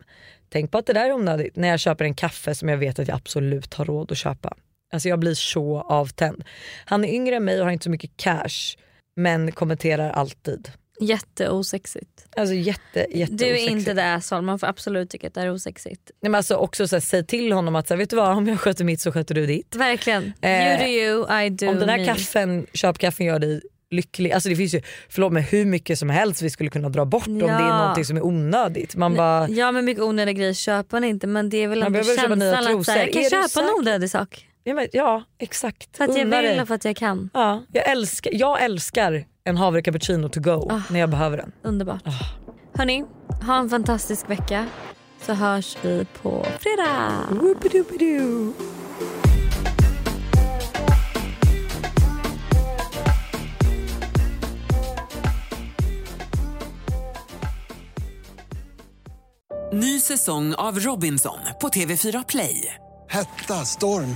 tänk på att det där är onödigt när jag köper en kaffe som jag vet att jag absolut har råd att köpa. Alltså jag blir så avtänd. Han är yngre än mig och har inte så mycket cash men kommenterar alltid. Jätteosexigt. Alltså jätte, jätte Du är osexigt. inte det asshole, man får absolut tycka att det är osexigt. Nej, men alltså också så här, säg till honom att så här, vet du vad, om jag sköter mitt så sköter du ditt. Verkligen. Eh, you do you, I do om den här me. kaffen, köpkaffen gör dig lycklig. Alltså det finns ju förlåt, men hur mycket som helst vi skulle kunna dra bort om det är Ja. någonting som är onödigt. Man bara, Ja men mycket onödiga grejer köper man inte men det är väl ändå känslan att så här, jag kan Är köpa en onödig sak. Ja, men, ja exakt. För att jag Unna vill dig. och för att jag kan. Ja, jag, älskar, jag älskar en havre cappuccino to go Ah. när jag behöver den. Underbart. Hörni, ha en fantastisk vecka så hörs vi på fredag. Whoopidoopido. Ny säsong av Robinson på TV4 Play. Hetta, storm,